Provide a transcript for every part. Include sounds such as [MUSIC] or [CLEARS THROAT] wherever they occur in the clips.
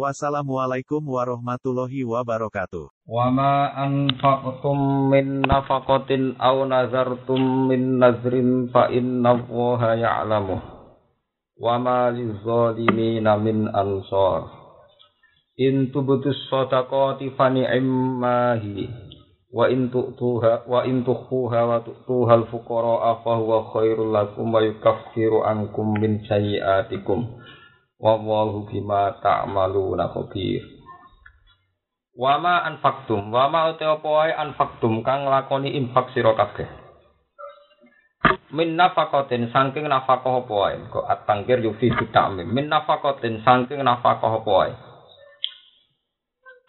Wassalamualaikum warahmatullahi wabarakatuh. Wa ma anfaqtum min nafaqatin aw nazartum min nazrin fa innallaha ya'lamu. Wa ma lizzalimina min ansar. In tubtus sadaqati fa ni'mahi wa in tu'tuha wa in tukhuha wa tu'tuha al-fuqara fa huwa khairul lakum wa yukaffiru ankum min sayyi'atikum wallahu bima ta'maluna khabir. Wama anfaqtum wama uti apa wae anfaqtum kang lakoni infak sira kabeh. Min nafaqatin saking nafaqah apa kok atangkir yufi ta'mim. Min nafaqatin saking nafaqah apa wae?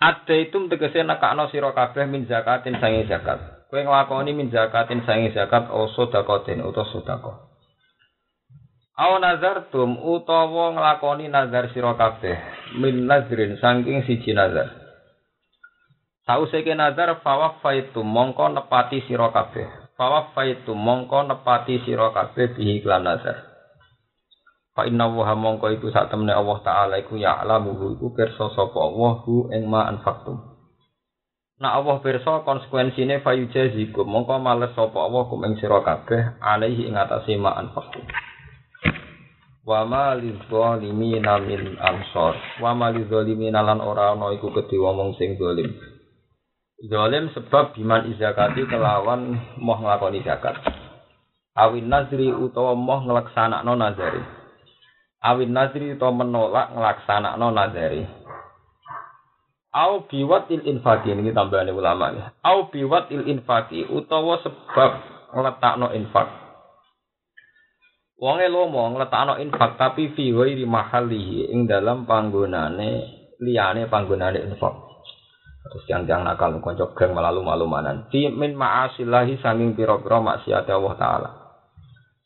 Ada itu tegese nekakno sira kabeh min zakatin sange zakat. Kowe nglakoni min zakatin sange zakat o sodakotin utawa ko. Aw nazartum utawa nglakoni nazar sira kabeh min nazrin saking siji nazar. Sause ke nazar fawafaitu mongko nepati sira kabeh. Fawafaitu mongko nepati sira kabeh bihi iklan nazar. Fa inna wa mongko iku sak temene Allah taala iku ya alamu iku pirsa sapa Allah hu ing ma anfaqtum. Nah Allah pirsa konsekuensine fayujazikum mongko males sapa Allah kum ing sira kabeh alaihi ing atase ma anfaqtum. Wa ma lizzalimina min ansor. Wa ma lizzalimina lan ora ana iku kedhe wong sing zalim. Zalim sebab biman izakati kelawan moh nglakoni zakat. Awin nazri utawa moh nglaksanakno nazari. Awin nazri utawa menolak nglaksanakno nazari. Au biwat il infaki ini tambahan ulama ya. Au biwat il infaki utawa sebab ngletakno infak. Wonge lomo ngletakno infak tapi fi ghairi mahallihi ing dalam panggonane liyane panggonane infak. Terus yang yang nakal konco geng melalu malumanan. Fi min ma'asillahi sanging pira-pira maksiat Allah taala.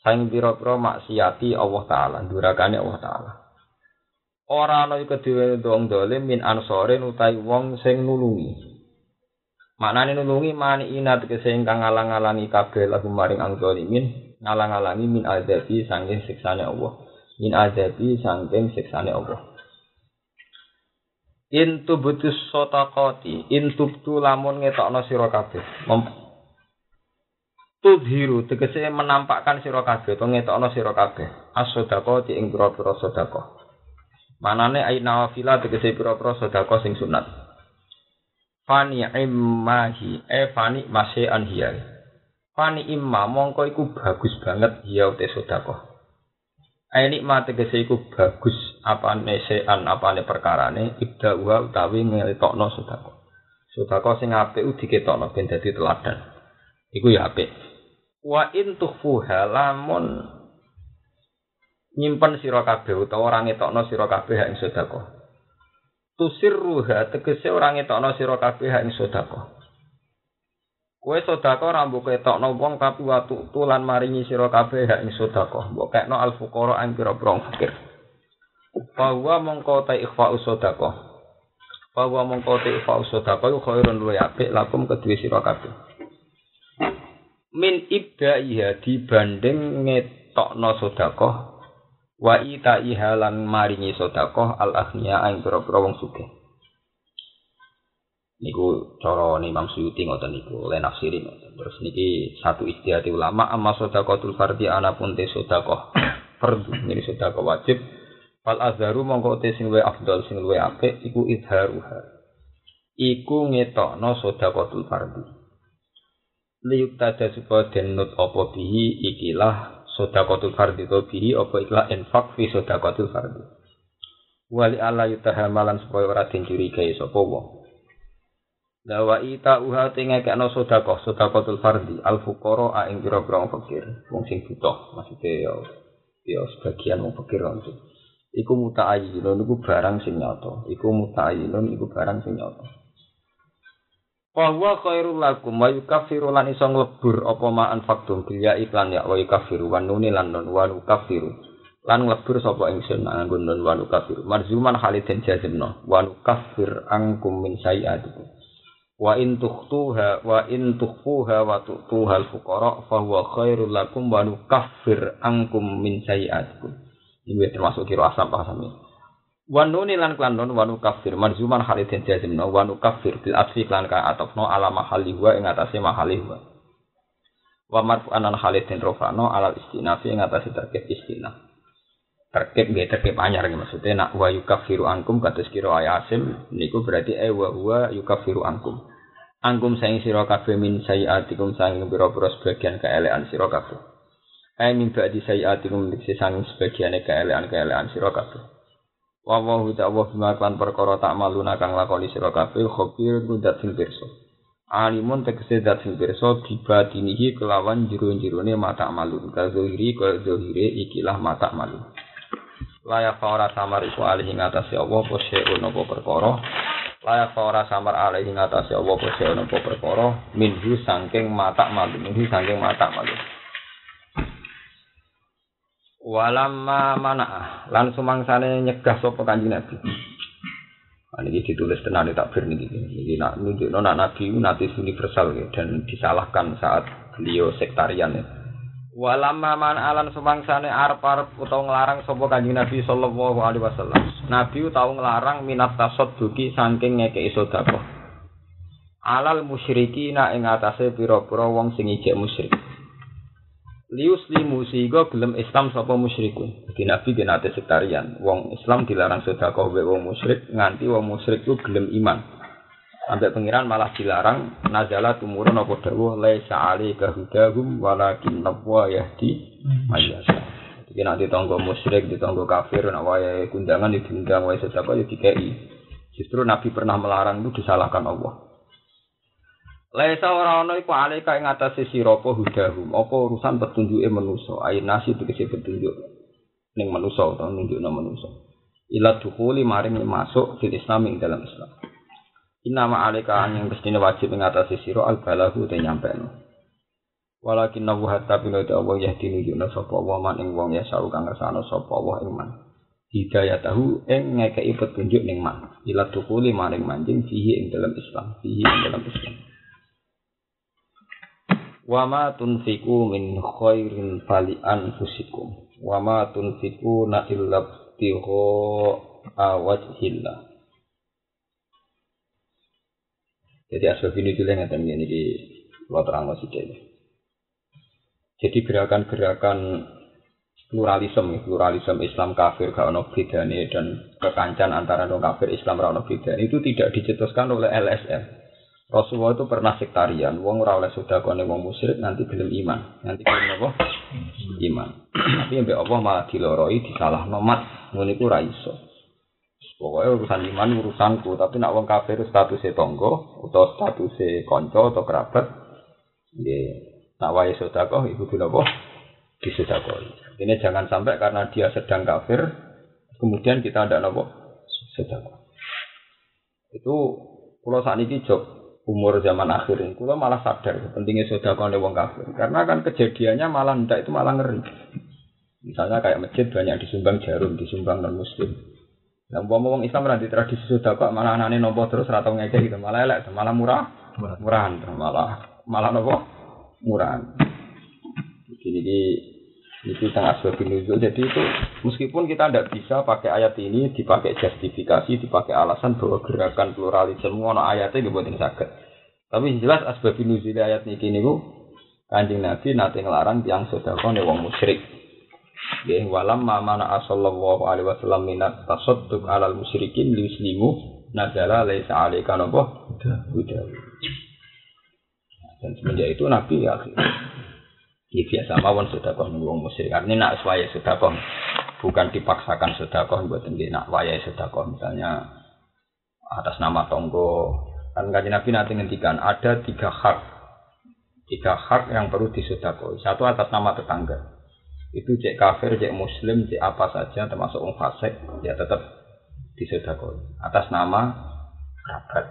Sanging pira-pira maksiati Allah taala, durakane Allah taala. Ora ana iku dhewe wong dolim min ansorin utai wong sing nulungi. Maknane nulungi mani inat tegese ingkang ngalang-alangi kabeh lagu maring ang dolimin, ngalang-alangi min azabi sanging siksane Allah. Min azabi sanging siksane Allah. Intu butus sotakoti, intu tu lamun ngetokno sira kabeh. Tudhiru tegese menampakkan sira kabeh utawa ngetokno sira kabeh. As-sadaqati ing pira-pira sedekah. Manane aina wafila tegese pira-pira sedekah sing sunat. Fani immahi, e fani masih anhiyai. Fani imma mongko iku bagus banget ya ute sedekah. Ayo nikmat tegese iku bagus apane sean apane perkarane ibda wa utawi ngelitokno sedekah. Sedekah sing apik diketokno ben dadi teladan. Iku ya apik. Wa in tukhfuha lamun nyimpen sira kabeh utawa ora ngetokno sira kabeh ing sedekah. Tusirruha tegese ora ngetokno sira kabeh ing sedekah. Kue sodako rambu ketok no wong tapi watu tulan maringi siro kafe ya ini sodako. Bok al no alfukoro angkiro brong fakir. Bahwa mongko tay ikhfa usodako. Bahwa mongko tay ikhfa usodako yuk khairun luwe ape lakum kedua siro kafe. Min ibda iya dibanding ngetokno sodako. Wa ita ihalan maringi sodako al ahniya angkiro brong sugih. Niku cara Imam Suyuti ngoten niku oleh nafsiri. Terus niki satu istihati ulama amma sedekatul fardhi ana pun te sedekah [COUGHS] fardhu niki sedekah wajib fal azharu mongko te sing luwih afdal sing luwih apik iku idharuha. Iku ngetokno sedekatul fardhi. Liyuk tada supaya denut apa bihi ikilah sedekatul fardhi to bihi apa ikilah infak fi sedekatul fardhi. Wali ala yutahamalan supaya ora den curigai sapa wong. Lawa ita uha tinga kena sodako, sodakotul fardi, al fukoro a ing pira pira fakir, wong sing butuh, maksudnya ya, ya sebagian wong fakir itu. Iku muta ayinun, iku barang sing nyoto. Iku muta ayinun, iku barang sing nyoto. Wa huwa khairul lakum wa yukaffiru lan iso nglebur apa ma anfaqtum bil ya iklan ya wa yukaffiru wa nuni lan nun wa nukaffiru lan nglebur sapa ingsun nganggo nun wa nukaffiru marzuman haliden jazimno wa nukaffir angkum min sayiatikum wa in tukhtuha wa in tukhfuha wa tu'tuha al fuqara fa huwa khairul lakum wa nukaffir angkum min sayiatikum. Ini termasuk kira asam pasam ini. Wanuni lan klan non wanu kafir marzuman halidin jazimno wanu kafir bil asfi klan ka atofno ala mahali wa ing atase mahali wa wa marfu anan halidin rofano ala istinafi ing atase terkep istinaf terkep nggih terkep anyar nggih maksudnya nak wa yukafiru angkum kados kira ayasim niku berarti e wa huwa yukafiru angkum angkum saing sira kabeh min sayiatikum saing pira-pira sebagian keelean sira kabeh Ai min ba'di sayiatikum dikse saing sebagian keelean-keelean sira kabeh Wa wa hu ta'wa bima kan perkara tak maluna kang lakoni sira kabeh khabir kudat sing pirsa. Alimun tegese dat sing pirsa dibadinihi kelawan jero-jerone mata malun. Kazuhiri ka zuhire ikilah mata malun. Layak ora samar iku alih ing atase Allah apa seun apa perkara. Layak ora samar alih ing atase Allah apa seun apa perkara minhu saking mata malun. Minhu saking mata malun. Walamma mana lan sumangsane nyegah sapa Kanjeng Nabi. Nah, ini ditulis tenan tak ber niki. Iki nak nunjukno nak Nabi natis universal ya, dan disalahkan saat beliau sektarian ya. Walamma man alan sumangsane arep-arep utawa nglarang sapa Kanjeng Nabi sallallahu alaihi wasallam. Nabi tau nglarang minat tasadduqi saking ngekeki sedekah. Alal musyrikina ing atase pira-pira wong sing ijek musyrik. lius limu sehingga gelem Islam sapa musyrikun. Di Nabi genate sektarian. Wong Islam dilarang sedekah wae wong musyrik nganti wong musyrik ku gelem iman. Sampai pengiran malah dilarang nazala tumurun apa dawuh laisa alika hudahum walakin nabwa yahdi mayyasa. Jadi nanti tonggo musyrik, di tonggo kafir, nak wae kundangan diundang wae sedekah ya dikei. Justru Nabi pernah melarang itu disalahkan Allah. Laisa ora ana iku alika ing atase sira apa hudahum, apa urusan petunjuke manusa, ayin nasi tegese petunjuk ning manusa utawa nunjukno manusa. Ila dukhuli maring masuk fil Islam dalam Islam. Inna ma alika yang mestine wajib ing atase sira al balahu te nyampeno. Walakin nabu hatta bina ta Allah yahdi nunjukno sapa wa man ing wong ya sawu kang ngersano sapa wa ing man. Hidayah tahu ing ngekeki petunjuk ning man. Ila dukhuli maring manjing fihi ing dalam Islam, fihi ing dalam Islam. wa ma tunfiku min khairin fali anfusikum wa ma tunfiku na illa tiho awajhillah jadi asbab ini dulu yang ini di luar terang jadi gerakan-gerakan pluralisme pluralisme Islam kafir gak ono bedane dan kekancan antara non kafir Islam ra ono itu tidak dicetuskan oleh LSM Rasulullah itu pernah sektarian, wong ora oleh sedekah wong musyrik nanti gelem iman. Nanti gelem apa? Iman. Tapi mbek Allah malah diloroi disalah nomat, ngono iku. Pokoknya urusan iman urusanku, tapi nak wong kafir statusnya tonggo atau statusnya konco atau kerabat, ya nak wae sedekah iku dilapa? Disedekah. Ini jangan sampai karena dia sedang kafir, kemudian kita ada nopo sedekah. Itu kalau saat ini job umur zaman akhir ini, kalau malah sadar pentingnya sodako wong kafir. Karena kan kejadiannya malah ndak itu malah ngeri. Misalnya kayak masjid banyak disumbang jarum, disumbang non muslim. Nah, umpama wong Islam nanti tradisi sodako malah anane nopo terus ratau ngekek gitu, malah elek, malah murah, murahan, malah malah nopo murahan. Jadi ini itu sangat sebab nuzul. Jadi itu meskipun kita tidak bisa pakai ayat ini dipakai justifikasi, dipakai alasan bahwa gerakan pluralisme ngono ayatnya dibuat ini sakit. Tapi jelas asbab nuzul ayat ini kini bu kanjeng nabi nanti ngelarang tiang sodako nih wong musyrik. Ya walam mana asallallahu alaihi wasallam minat tasadduk alal musyrikin liuslimu nazala laisa alaika nopo Dan semenjak itu Nabi ya ini biasa mawon sedekah ning wong musyrik. Artinya nak sudah sedekah bukan dipaksakan sedekah buat ini nak waya sedekah misalnya atas nama tonggo. Kan kaji Nabi nanti ngendikan ada tiga hak tiga hak yang perlu disedekah. Satu atas nama tetangga. Itu cek kafir, cek muslim, cek apa saja termasuk orang fasik ya tetap disedekah. Atas nama kerabat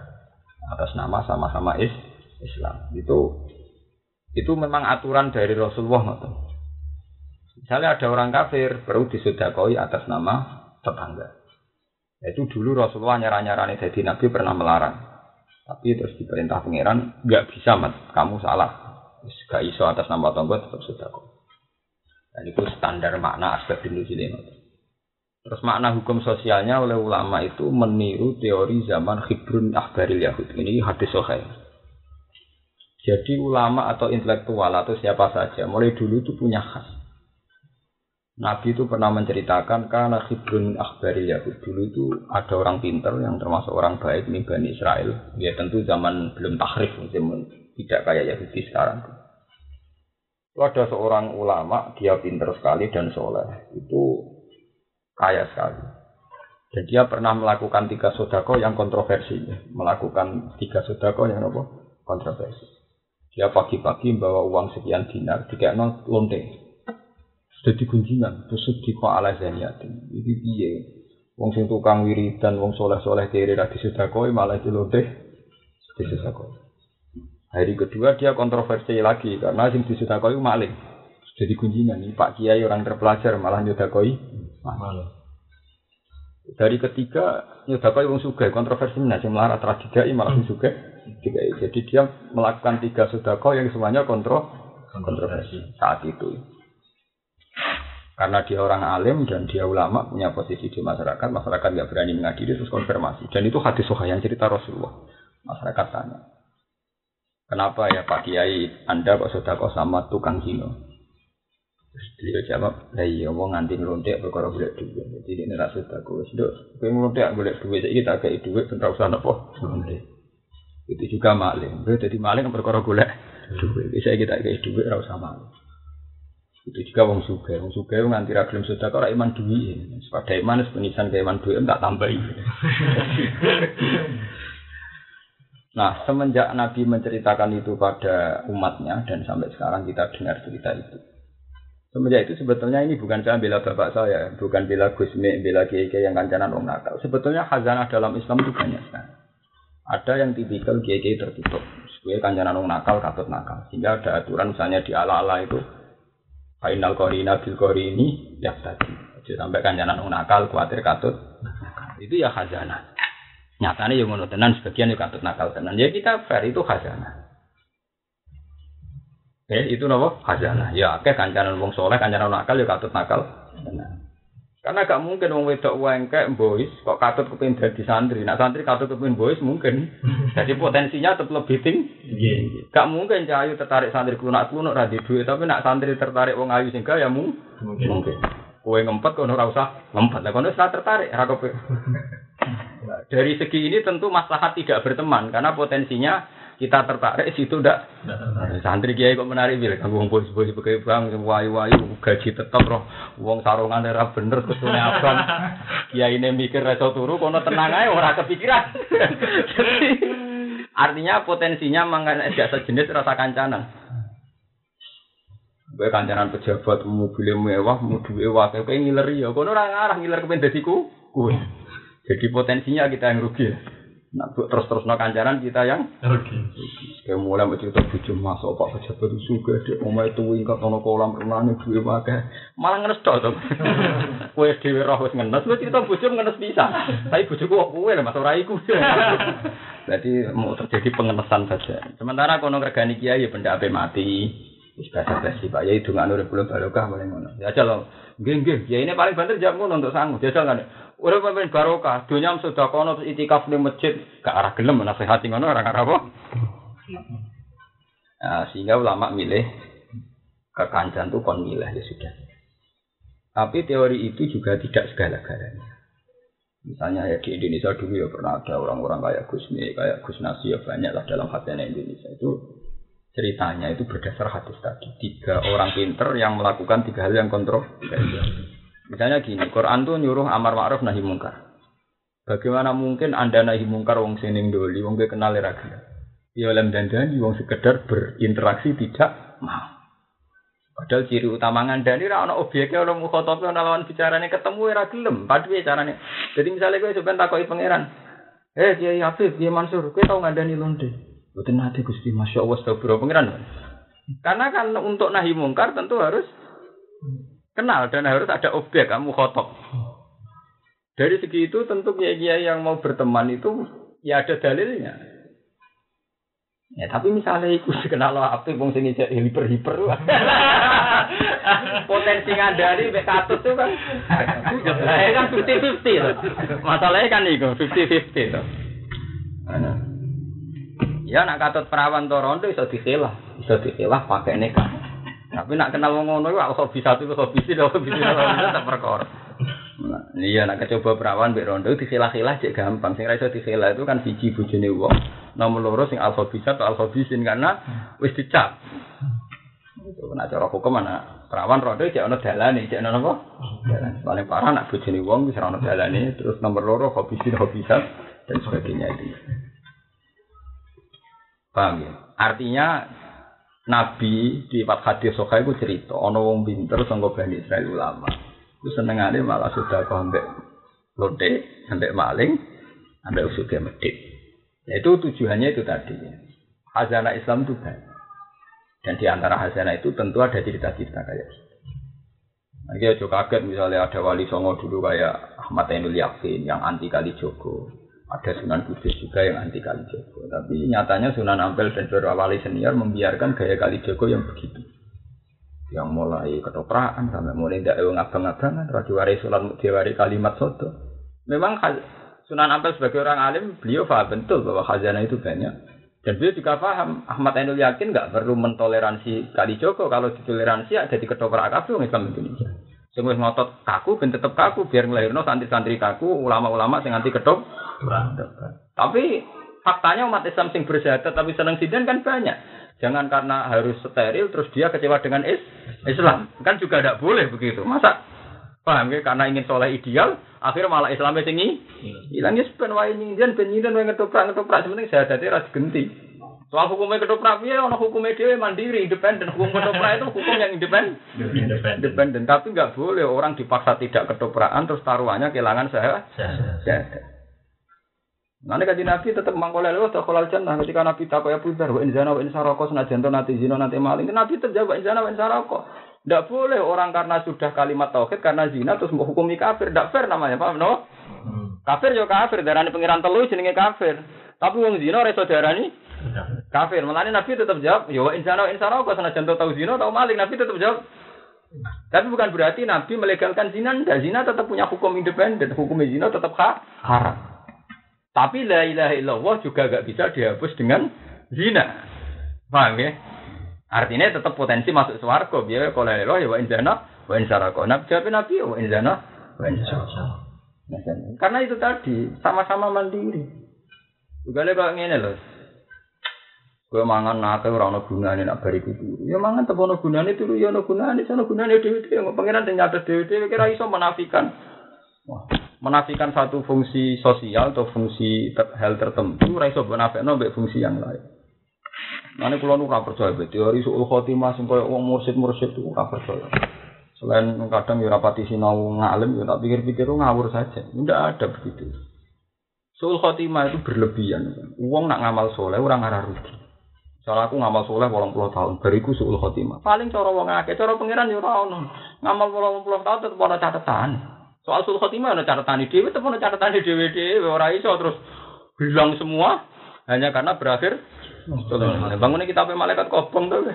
atas nama sama-sama is Islam. Itu itu memang aturan dari Rasulullah. Misalnya ada orang kafir perlu disodakoi atas nama tetangga. Itu dulu Rasulullah nyarang-nyarani jadi Nabi pernah melarang. Tapi terus diperintah pangeran nggak bisa mat, kamu salah. Gak iso atas nama tonggo tetap sodako. Dan itu standar makna dulu sih Terus makna hukum sosialnya oleh ulama itu meniru teori zaman Khibrun Akhbaril Yahud. Ini hadis sohail. Jadi ulama atau intelektual atau siapa saja mulai dulu itu punya khas. Nabi itu pernah menceritakan karena Khibrun Akhbaril Yahud dulu itu ada orang pinter yang termasuk orang baik nih Bani Israel. Ya tentu zaman belum tahrif, tidak kayak Yahudi sekarang. Itu ada seorang ulama, dia pinter sekali dan soleh. Itu kaya sekali. Dan dia pernah melakukan tiga sodako yang kontroversi. Melakukan tiga sodako yang apa? Kontroversi. Dia pagi-pagi bawa uang sekian dinar, tiga nol lonte. Sudah digunjingan, tusuk di ala zaniatin. Ini dia. Wong sing tukang wiridan, wong soleh-soleh kiri di sodako, malah di lonte. Di sodako. Hari kedua dia kontroversi lagi karena sing di sodako itu maling. Sudah digunjingan. Ini Pak Kiai orang terpelajar malah nyodakoi Malah. Dari ketiga nyodakoi wong sugih kontroversi nah sing melarat tradigai malah sugih. Jadi dia melakukan tiga sodako yang semuanya kontro kontroversi saat itu. Karena dia orang alim dan dia ulama punya posisi di masyarakat, masyarakat nggak berani mengadili terus konfirmasi. Dan itu hadis yang cerita Rasulullah. Masyarakat tanya, kenapa ya Pak Kiai Anda kok sodako sama tukang hino? Beliau jawab, lah iya wong nganti ngelontek perkara golek duit. Jadi ini rasa aku wis nduk, kowe ngelontek golek duit saiki tak kei duit ben usah napa. Itu juga maling. Beliau jadi maling perkara golek duit. Bisa kita kei duit ora usah maling. Itu juga wong suge, wong suge nganti ra gelem sedekah ora iman duit. Sepada iman penisan ke iman duit tak tambahi. [LAUGHS] Nah, semenjak Nabi menceritakan itu pada umatnya dan sampai sekarang kita dengar cerita itu. Semenjak itu sebetulnya ini bukan saya bela bapak saya, bukan bela Gusmi, bela kiai yang kancanan orang nakal. Sebetulnya khazanah dalam Islam itu banyak sekali. Ada yang tipikal kiai tertutup, supaya kancanan orang nakal katut nakal. Sehingga ada aturan misalnya di ala-ala itu Final korina bil ini ya tadi. Sampai kancanan orang nakal, khawatir katut Itu ya khazanah. Nyatanya yang ngono tenan sebagian yang katut nakal tenan. Ya kita fair itu khazanah. Eh itu nopo khazanah. Ya akeh kancanan wong soleh, kancanan nakal ya katut nakal. Karena gak mungkin wong wedok wengkek boys kok katut kepin dadi santri. Nak santri katut kepin boys mungkin. [LAUGHS] Jadi potensinya tetap lebih tinggi. Gak mungkin cahayu tertarik santri klunak klunak radhi duit, tapi nak santri tertarik wong ayu sing ya mungkin. mungkin. Kue ngempet kono ora usah ngempet. Lah kono tertarik ra [LAUGHS] Dari segi ini tentu maslahat tidak berteman karena potensinya kita tertarik situ ndak. Santri kiai kok menarik bil kanggo wong bos-bos pakai bang wayu-wayu gaji tetap roh. Wong sarungan ora bener kesune abang. Kiai ini mikir reso turu kono tenang ae ora kepikiran. [LAUGHS] Artinya potensinya mangan jasa jenis rasa kancanan. Gue kancanan pejabat, mobil mewah, duwe wakil, kayak ngiler ya. Kono orang ngarah ngiler kepen dadiku, gue. Jadi potensinya kita yang rugi. Nah, terus terus no kancaran kita yang rugi. Kayak mulai mau cerita bujuk masuk pak pejabat itu juga dia mau itu wingkat ono kolam renang duwe wae. Malah ngenes tok to. Kowe dhewe roh wis ngenes, lu cerita bujuk ngenes bisa. Tapi bujuk kok kowe lah mas ora iku. [LAUGHS] Jadi mau terjadi pengenesan saja. Sementara kono regani kiai ya benda ape mati. Wis biasa basi Pak Yai dongan urip kula barokah paling ngono. Ya aja lho. Nggih, ya ini paling banter jam ngono untuk sangu. Jajal kan. Ora pemimpin barokah, dunia sudah kono terus itikaf di masjid, gak arah gelem nasihati ngono orang arah apa? Nah, sehingga ulama milih kekancan tuh kon milih ya sudah. Tapi teori itu juga tidak segala-galanya. Misalnya ya di Indonesia dulu ya pernah ada orang-orang kayak Gus kayak Gus Nasi ya banyak lah dalam hatinya Indonesia itu ceritanya itu berdasar hadis tadi tiga orang pinter yang melakukan tiga hal yang kontroversial. Misalnya gini, Quran tuh nyuruh amar ma'ruf nahi mungkar. Bagaimana mungkin anda nahi mungkar wong sining doli, wong gue kenal lagi. Ya lem dandani wong sekedar berinteraksi tidak mau. Padahal ciri utama ngandani ora ana objeknya ora mukhotob ana lawan bicarane ketemu ora gelem. Padhe carane. Jadi misalnya gue sebentar takoki pangeran, Eh Kiai Habib, Kiai Mansur, kowe tau ngandani londe? Mboten nate Gusti, Masya Allah, astagfirullah pengiran. Karena kan untuk nahi mungkar tentu harus kenal dan harus ada objek kamu khotok. Dari segi itu tentu kiai-kiai yang mau berteman itu ya ada dalilnya. Ya tapi misalnya itu dikenal apa wong sing ijek hiper hiper [LAUGHS] potensi ngandani mek katut tuh kan ya kan 50-50 loh. Masalahnya kan itu 50-50 loh. Ya nak katut perawan Toronto iso dikelah, iso dikelah pakai nikah. Tapi nak kenal wong ngono iku aku bisa tuh hobi sih, hobi sih tak perkara. Nah, iya nak kecoba perawan mbek rondo dikelah-kelah cek gampang. Sing ra iso dikelah itu kan biji bojone wong. Nomor loro sing alfa bisa atau alfa bisin karena wis dicap. Itu kena cara hukum mana perawan rondo cek ono dalane, cek ono apa? Dalan. Paling parah nak bojone wong wis ora ono dalane, terus nomor loro hobi sin hobi dan sebagainya itu. Paham ya? Artinya Nabi di hadis sokai itu cerita, ono wong pinter sanggo bani Israel ulama. Itu senengane malah sudah kau ambek lonte, ambek maling, ambek usuge medit. Ya, itu tujuannya itu tadi. Hazana Islam itu banyak. Dan di antara hazana itu tentu ada cerita-cerita kayak gitu. Nanti aja kaget misalnya ada wali songo dulu kayak Ahmad Ainul Yakin yang anti kali Joko ada Sunan Kudus juga yang anti Kalijogo. Tapi nyatanya Sunan Ampel dan Joro Wali senior membiarkan gaya Kalijogo yang begitu. Yang mulai ketoprakan sampai mulai tidak ewa ngabang-ngabangan, rajuwari sulan diwari kalimat soto. Memang Sunan Ampel sebagai orang alim, beliau paham betul bahwa khazanah itu banyak. Dan beliau juga paham, Ahmad Ainul yakin nggak perlu mentoleransi Kalijogo. Kalau ditoleransi ada di ketoprak kabeh Islam Indonesia. Sing wis ngotot kaku ben tetep kaku biar nglahirno santri-santri kaku, ulama-ulama sing anti ketop. Tapi faktanya umat Islam sing bersyahadat tapi senang sidan kan banyak. Jangan karena harus steril terus dia kecewa dengan is Islam. Kan juga tidak boleh begitu. Masa paham ya karena ingin soleh ideal akhirnya malah Islamnya tinggi hilang ya sepen wae nyindian ben nyindian wae ngetoprak ngetoprak sebenarnya syahadatnya ras genti. Soal hukumnya ketoprak ya, ono hukumnya dia mandiri, independen. Hukum ketoprak itu hukum yang independen. Independen. Tapi nggak boleh orang dipaksa tidak ketoprakan terus taruhannya kehilangan saya. Nanti kaji Nabi tetap mangkolel loh, tak kolal jannah. Ketika Nabi tak kaya pudar, wa inzana wa insaroko senajan to nanti zina nanti maling. Nabi terjawab wa inzana wa insaroko. Tidak boleh orang karena sudah kalimat tauhid karena zina terus mau hukumi kafir. Tidak fair namanya, paham no? Hmm. Kafir yo kafir, darani pengiran telu jenenge kafir. Tapi wong zina ora iso darani Kafir. Malah Nabi tetap jawab, ya insana insana kok sana jantung tahu zina tahu maling. Nabi tetap jawab. Tapi bukan berarti Nabi melegalkan zina. Dan zina tetap punya hukum independen. Hukum zina tetap haram. Tapi la ilaha illallah juga gak bisa dihapus dengan zina. Paham ya? Artinya tetap potensi masuk swarga. Biar kalau la ya wa insana wa insara Nabi jawab Nabi ya wa wa Karena itu tadi sama-sama mandiri. Juga kok ngene loh. Kowe mangan nate ora ana gunane nak bariku turu. Ya mangan tetep ana gunane turu ya ana gunane, ana gunane dhewe-dhewe. Pangeran sing dhewe-dhewe kira iso menafikan. Wah, menafikan satu fungsi sosial atau fungsi ter hal tertentu ora iso menafikan mbek fungsi yang lain. Mane kula nu ora percaya teori suul khotimah sing koyo wong mursid-mursid itu ora percaya. Selain kadang ya rapati sinau ngalim ya tak pikir-pikir ngawur saja. Tidak ada begitu. Suul khotimah itu berlebihan. Uang nak ngamal soleh orang ngarah rugi. Soalnya aku ngamal soleh walang puluh tahun, bariku suul khotimah. Paling cara wong akeh, cara pangeran yo ora. Ngamal walang puluh tahun tetep ana catatan. Soal suul khotimah ana catatan dhewe, tetep ana catatan dhewe dhewe ora iso terus hilang semua hanya karena berakhir bangunnya kita pakai malaikat kobong tuh.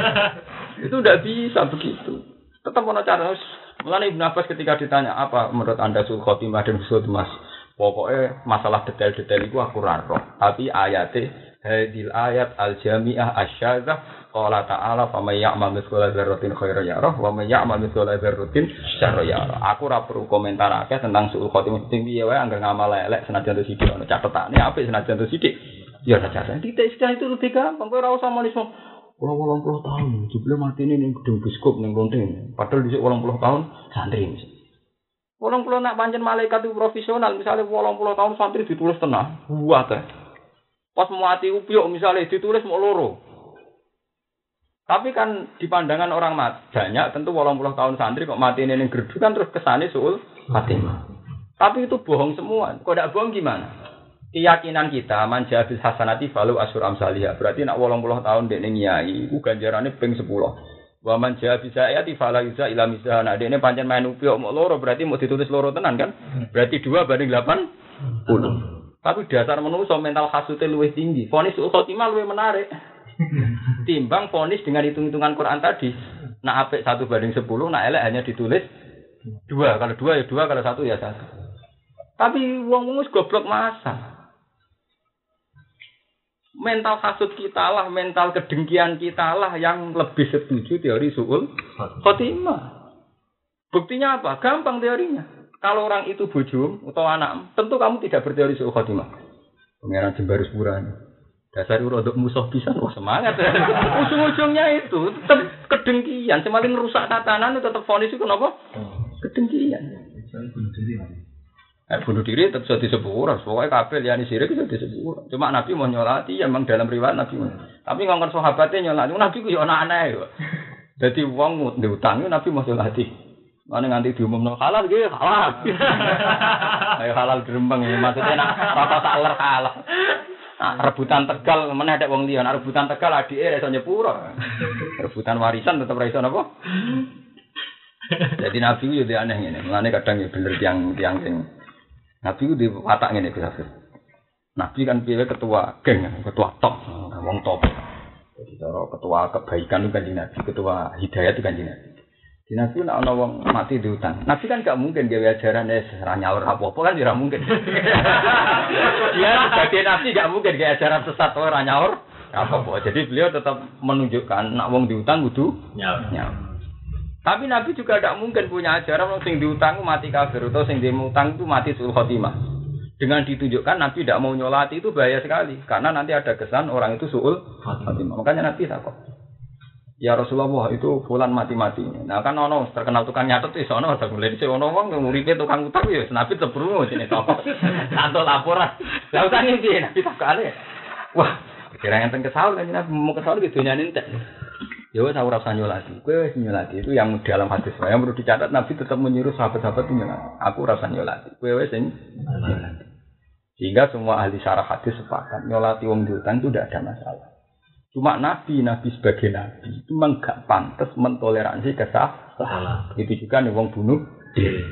[LAUGHS] itu udah bisa begitu. Tetap ana catatan. Mulane Ibnu Abbas ketika ditanya apa menurut Anda suul khotimah dan suul mas Pokoknya masalah detail-detail itu aku raro. Tapi ayatnya hadil ayat al jamiah asyadzah qala ta'ala fa may ya'mal mithqala dzarratin khairan yarah wa may ya'mal mithqala dzarratin syarran yarah aku ora perlu komentar akeh tentang suul khotimah sing piye wae anggar ngamal elek senajan to sithik ono catetane apik senajan to sithik ya catetane titik itu lebih gampang kowe ora usah Walau walau puluh tahun, jubli mati ini nih gedung biskop nih lonteng. Padahal walau puluh tahun santri. Walau puluh nak panjen malaikat itu profesional, misalnya walau puluh tahun santri ditulis tenang, buat teh. Pas mau mati upiok misalnya ditulis mau loro. Tapi kan di pandangan orang mat, banyak tentu walau puluh tahun santri kok mati ini gerdu kan terus kesani suul mati. Tapi itu bohong semua. Kok tidak bohong gimana? keyakinan kita manja bil hasanati falu asur amsalihah. Berarti nak 80 tahun dekne nyai iku ganjarane ping 10. Wa man jaa bisa ya fala yuza ila misah. Nah dekne pancen main upi mau loro berarti mau ditulis loro tenan kan? Berarti 2 banding 80. Tapi dasar manusia mental khasute luwih tinggi. Fonis ul luwih menarik. [LAUGHS] Timbang fonis dengan hitung-hitungan Quran tadi. Nah apik satu banding 10, nah elek hanya ditulis dua. Kalau dua ya dua, kalau satu ya satu. Tapi wong wong goblok masa mental hasut kita lah, mental kedengkian kita lah yang lebih setuju teori suul khotimah. Buktinya apa? Gampang teorinya. Kalau orang itu bujum atau anak, tentu kamu tidak berteori suul khotimah. Pengiran Jembarus Purani. Dasar untuk musuh bisa, wah semangat. [LAUGHS] Ujung-ujungnya itu tetap kedengkian. Semakin rusak tatanan itu tetap fonis itu kenapa? Kedengkian. Eh, bunuh diri tetap bisa disebut, pokoknya kabel yang sirik bisa disebut. Cuma Nabi mau nyolati, ya memang dalam riwayat Nabi mau. Tapi ngomong sahabatnya nyolati, Nabi ku ya anak-anak ya. Jadi [LAUGHS] uang diutang, Nabi mau nyolati. Mana nganti diumum halal gitu, halal. [LAUGHS] Ayo halal gerembang ini, maksudnya nak rata saler kalah. Nah, rebutan tegal, mana ada dia, nah, rebutan tegal adik eh rasa nyepura. [LAUGHS] Rebutan warisan tetap rasa apa? Jadi Nabi itu aneh ini, mana kadang ya bener tiang tiang sing Nabi itu di watak ini Gus Nabi kan pilih ketua geng, ketua top, wong top. Jadi cara ketua kebaikan itu kan Nabi, ketua hidayah itu kan Nabi. Di Nabi nak ana wong mati di hutan. Nabi kan gak mungkin gawe ajaran es ranyaur apa-apa kan tidak mungkin. [LAUGHS] Dia sebagai Nabi gak mungkin gawe ajaran sesat ora nyaur apa-apa. Jadi beliau tetap menunjukkan nak wong di hutan kudu nyaur. Tapi Nabi juga tidak mungkin punya ajaran sing diutang mati kafir atau sing diutang itu mati sul khotimah. Dengan ditunjukkan Nabi tidak mau nyolati itu bahaya sekali karena nanti ada kesan orang itu suul khotimah. Makanya Nabi takut. Ya Rasulullah itu fulan mati-mati. Nah kan ono terkenal tukang nyatet itu ono ada mulai dhisik ono wong nguripe tukang utang ya Nabi tebrungu sini toko. [LAUGHS] Santo laporan. Lah utang iki Nabi tak kale. Wah, kira yang kesal kan Nabi mau kesal gitu nyanyi Ya wes ora usah nyolati. Kowe wis nyolati itu yang dalam hadis. Yang perlu dicatat Nabi tetap menyuruh sahabat-sahabat nyolati. Aku rasa nyolati. Kowe wis nyolati. Sehingga semua ahli syarah hadis sepakat nyolati wong diutang itu tidak ada masalah. Cuma Nabi, Nabi sebagai Nabi itu memang gak pantas mentoleransi kesalahan. Itu juga nih wong bunuh diri.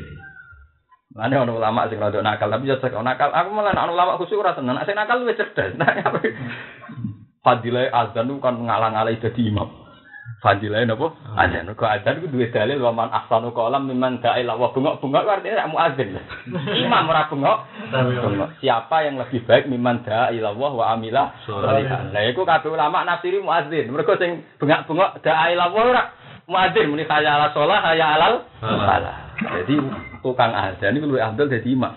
Mana orang ulama sing rada nakal, tapi jasa nakal. Aku malah orang ulama khusus ora seneng. Sing nakal luwih cerdas. [LAUGHS] Nah, Fadilah azan itu kan ngalang-alai jadi imam. Fadilah napa? Adzan. Kok adzan ku duwe dalil wa man ahsanu qalam mimman da'a ila wa bengok-bengok artinya mu muadzin. [LAUGHS] Imam ora bengok. Siapa yang lebih baik mimman da'a ila wa amila sholihan. Lah iku kabeh ulama nafsiri muadzin. Mergo sing bengok-bengok da'a ila wa ora muadzin muni kaya ala sholah kaya alal salah. Jadi tukang adzan iku luwih afdal dadi imam.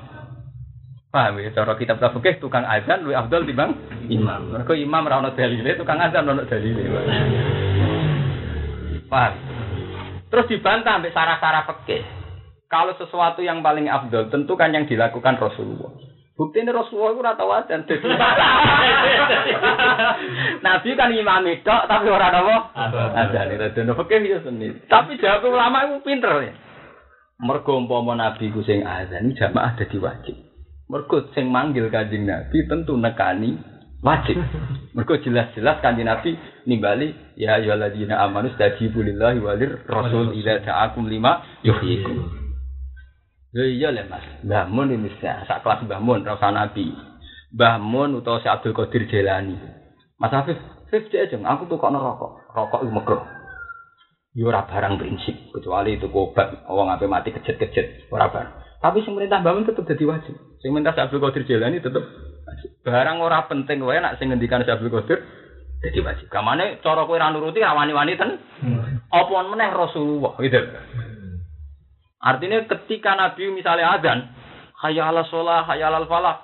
Paham ya, cara kitab fikih tukang azan luwih afdal timbang imam. Mergo imam ora ono dalile, tukang azan ono dalile. [LAUGHS] Paham? Terus dibantah sampai sarah-sarah pekeh. Kalau sesuatu yang paling afdol tentu kan yang dilakukan Rasulullah. Bukti ini Rasulullah itu rata wajan. [LAUGHS] Nabi kan imam itu, tapi orang apa? Ada nih, ada nih. Oke, ya sendiri. Tapi jawab ulama itu pinter ya. Mergo umpama Nabi ku sing azan jamaah ada wajib. Mergo sing manggil kanjeng Nabi tentu nekani wajib. Mergo jelas-jelas kanjeng Nabi nimbali ya ayyuhalladzina amanu stajibu lillahi walir rasul idza ta'akum lima yuhyikum. Ya iya le Mas. Mbah Mun ini sak kelas Mbah Mun ra Nabi. Mbah Mun utawa si Abdul Qadir Jailani. Mas Afif, Afif aja aku tuh kok rokok. Rokok itu makruh. Yo ora barang prinsip kecuali itu obat wong ape mati kejet-kejet ora barang. Tapi sing perintah Mbah Mun tetep dadi wajib. Sing minta Abdul Qadir Jailani tetep Barang ora penting wae nak sing ngendikan Abdul Qadir jadi wajib. Kamane cara kowe ra nuruti ra wani-wani ten. Hmm. Apa meneh Rasulullah gitu. Artinya ketika Nabi misalnya adzan, hayya ala sholah, hayya ala falah.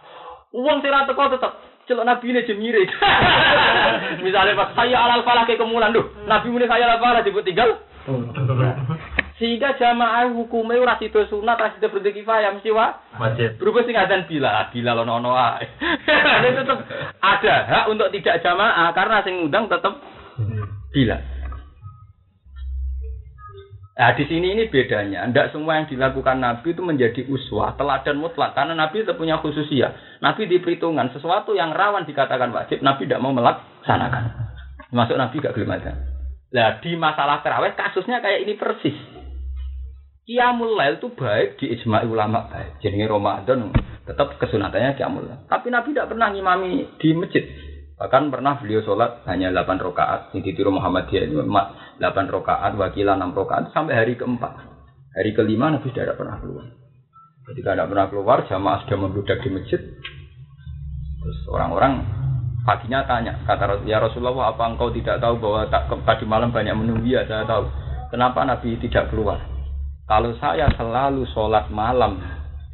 Uang sira teko tetep celok Nabi ini jemire. [LAUGHS] misalnya pas hayya ala falah ke kemulan duh, Nabi muni hayya ala falah disebut tinggal. Sehingga jamaah hukumnya ora sida sunat, ora sida fardhu kifayah mesti wa wajib. Berubah sing adzan bila, bila lo nono ae. [LAUGHS] tetap ada hak untuk tidak jamaah karena sing undang tetap bila. Nah di sini ini bedanya. Tidak semua yang dilakukan Nabi itu menjadi uswah, teladan mutlak. Karena Nabi itu punya khususia. Nabi di perhitungan sesuatu yang rawan dikatakan wajib, Nabi tidak mau melaksanakan. Masuk Nabi gak gelem Nah di masalah terawih kasusnya kayak ini persis. Qiyamul Lail itu baik di ijma ulama baik. Jadi Ramadan tetap kesunatannya Qiyamul Lail. Tapi Nabi tidak pernah ngimami di masjid. Bahkan pernah beliau sholat hanya 8 rakaat. Di tiru Muhammadiyah itu 8 rakaat, wakilah 6 rakaat sampai hari keempat. Hari kelima Nabi tidak pernah keluar. Ketika tidak pernah keluar, jamaah sudah membludak di masjid. Terus orang-orang paginya tanya, kata ya Rasulullah, apa engkau tidak tahu bahwa tak, tadi malam banyak menunggu? Ya, saya tahu. Kenapa Nabi tidak keluar? Kalau saya selalu sholat malam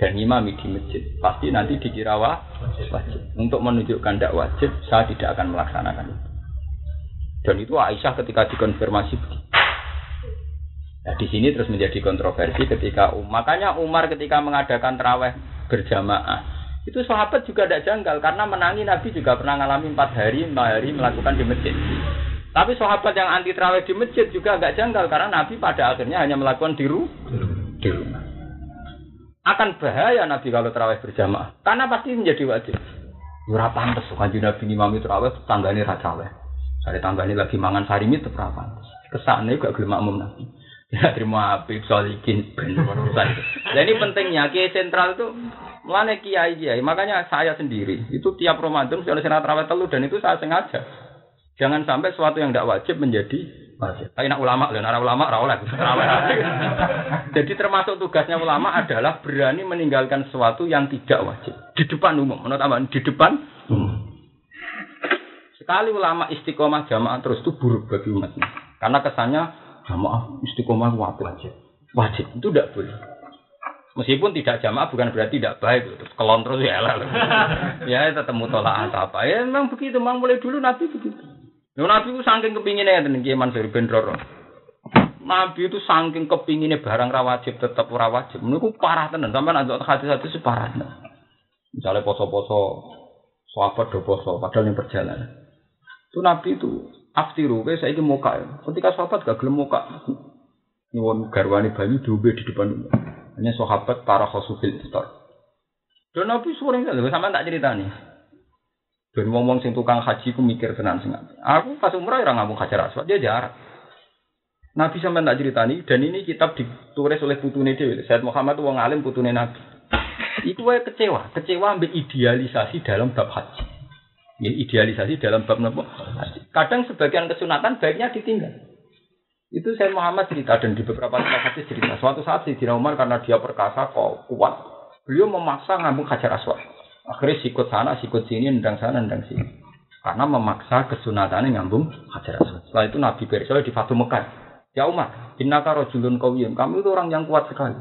dan imami di masjid, pasti nanti dikira wajib. Untuk menunjukkan tidak wajib, saya tidak akan melaksanakan itu. Dan itu Aisyah ketika dikonfirmasi Nah, di sini terus menjadi kontroversi ketika Umar. Makanya Umar ketika mengadakan terawih berjamaah itu sahabat juga tidak janggal karena menangi Nabi juga pernah mengalami empat hari, empat hari melakukan di masjid. Tapi sahabat yang anti terawih di masjid juga nggak janggal karena Nabi pada akhirnya hanya melakukan di rumah akan bahaya Nabi kalau terawih berjamaah karena pasti menjadi wajib. Ora pantes kanjeng Nabi imam terawih tanggane ra caweh. Sare tanggane lagi mangan sarimi tetep ora pantes. Kesane gak gelem makmum Nabi. Ya terima api solikin ben urusan. Nah ini pentingnya kiai sentral itu mulane kiai kiai. Makanya saya sendiri itu tiap Ramadan saya terawih telu dan itu saya sengaja. Jangan sampai sesuatu yang tidak wajib menjadi wajib. Tapi nak ulama, lah nak ulama oleh. [LAUGHS] Jadi termasuk tugasnya ulama adalah berani meninggalkan sesuatu yang tidak wajib di depan umum. Menurut apa? Di depan umum. Sekali ulama istiqomah jamaah terus itu buruk bagi umatnya. Karena kesannya jamaah istiqomah wajib. Wajib itu tidak boleh. Meskipun tidak jamaah bukan berarti tidak baik. Terus kelon terus ya lah. [LAUGHS] ya tetap mutolak apa. Ya memang begitu. Memang mulai dulu Nabi begitu. Yo Nabi ku saking kepinginnya ngeten Ki Mansur ben Nabi itu saking kepinginnya barang ra wajib tetep ora wajib. Niku parah tenan. Sampeyan antuk hadis-hadis itu parah tenan. Misalnya poso-poso sahabat do poso padahal yang perjalanan. Itu Nabi itu aftiru wis saiki muka. Ketika sahabat gak gelem muka. Nyuwun garwani banyu diombe di depan Hanya sahabat para khosufil istor. Dan Nabi sering sama tak cerita Ben ngomong sing tukang haji ku mikir tenan sing Aku pas umrah ora ngomong hajar aswad, dia jarak. Nabi sampean tak ceritani dan ini kitab ditulis oleh putune dhewe. Said Muhammad wong alim putune Nabi. Iku wae kecewa, kecewa ambek idealisasi dalam bab haji. Ya, idealisasi dalam bab nopo? Kadang sebagian kesunatan baiknya ditinggal. Itu saya Muhammad cerita dan di beberapa tempat hadis cerita. Suatu saat si Umar karena dia perkasa kok kuat, beliau memaksa ngambung hajar aswad. Akhirnya sikut sana, sikut sini, nendang sana, nendang sini. Karena memaksa kesunatannya ngambung hajar aswad. Setelah itu Nabi Bersol di Fatu Mekah. Ya Umar, innaka rajulun kawiyun. Kamu itu orang yang kuat sekali.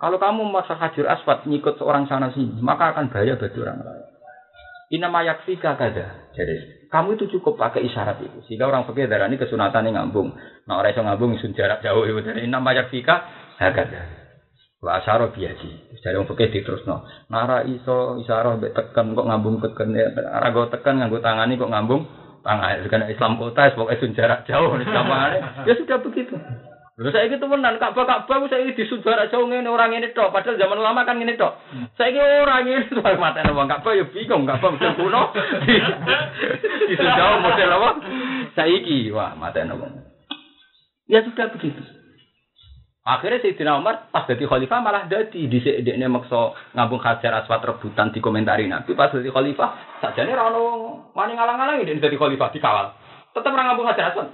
Kalau kamu memaksa hajar aswad ngikut seorang sana sini, maka akan bahaya bagi orang lain. Inama yakfika kada. Jadi, kamu itu cukup pakai isyarat itu. Sehingga orang fakir darah ini kesunatan yang ngambung. Nah, orang yang ngambung sun jarak jauh itu. Inama yakfika kada. Wa asyara biaji. Jadi wong fikih no. Nara iso isyarah mbek tekan kok ngambung tekan ya. Ora go tekan nganggo tangani kok ngambung tangan. Karena Islam kota pokoke sun jarak jauh Islam Ya sudah begitu. Lha saiki temenan Ka'bah Ka'bah saiki di jarak jauh ngene ora ngene tok. Padahal zaman lama kan ngene tok. Saiki ora ngene tok matene wong Ka'bah ya bingung Ka'bah model kuno. [LAUGHS] Di jauh model apa? Saiki wah matene wong. Ya sudah begitu. Akhirnya Sayyidina Umar pas jadi khalifah malah jadi di ini makso ngambung hajar aswat rebutan di komentari Nabi. Pas jadi khalifah saja nih rano mana ngalang-ngalang ini jadi khalifah dikawal. Tetap orang ngambung hajar aswat.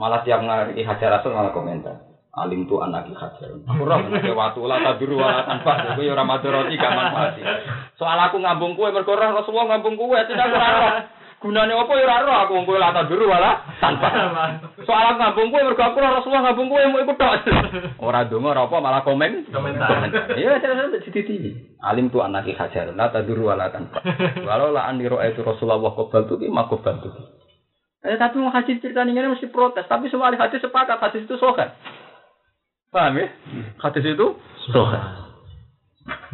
Malah tiap ngari hajar aswat malah komentar alim tu anak hajar. Aku roh ke waktu lah taburu wala tanpa aku ya roti gak manfaat. Soal aku ngambung kue berkorah Rasulullah ngambung kue tidak kurang Gunane apa ya ora aku kowe lata biru wala tanpa. [LAUGHS] Soal ngambung kowe mergo aku Rasulullah ngambung kowe mau ikut tok. [LAUGHS] Ora donga ora apa malah komen. Komentar. Iya terus dititi. Alim tu anaki hajar la taduru wala tanpa. [LAUGHS] Walau la aniro itu Rasulullah qabal tu ma qabal tu. Eh tapi mau hadis cerita ini mesti protes. Tapi semua ahli hadis sepakat hadis itu sokan. Paham ya? Hadis itu sokan.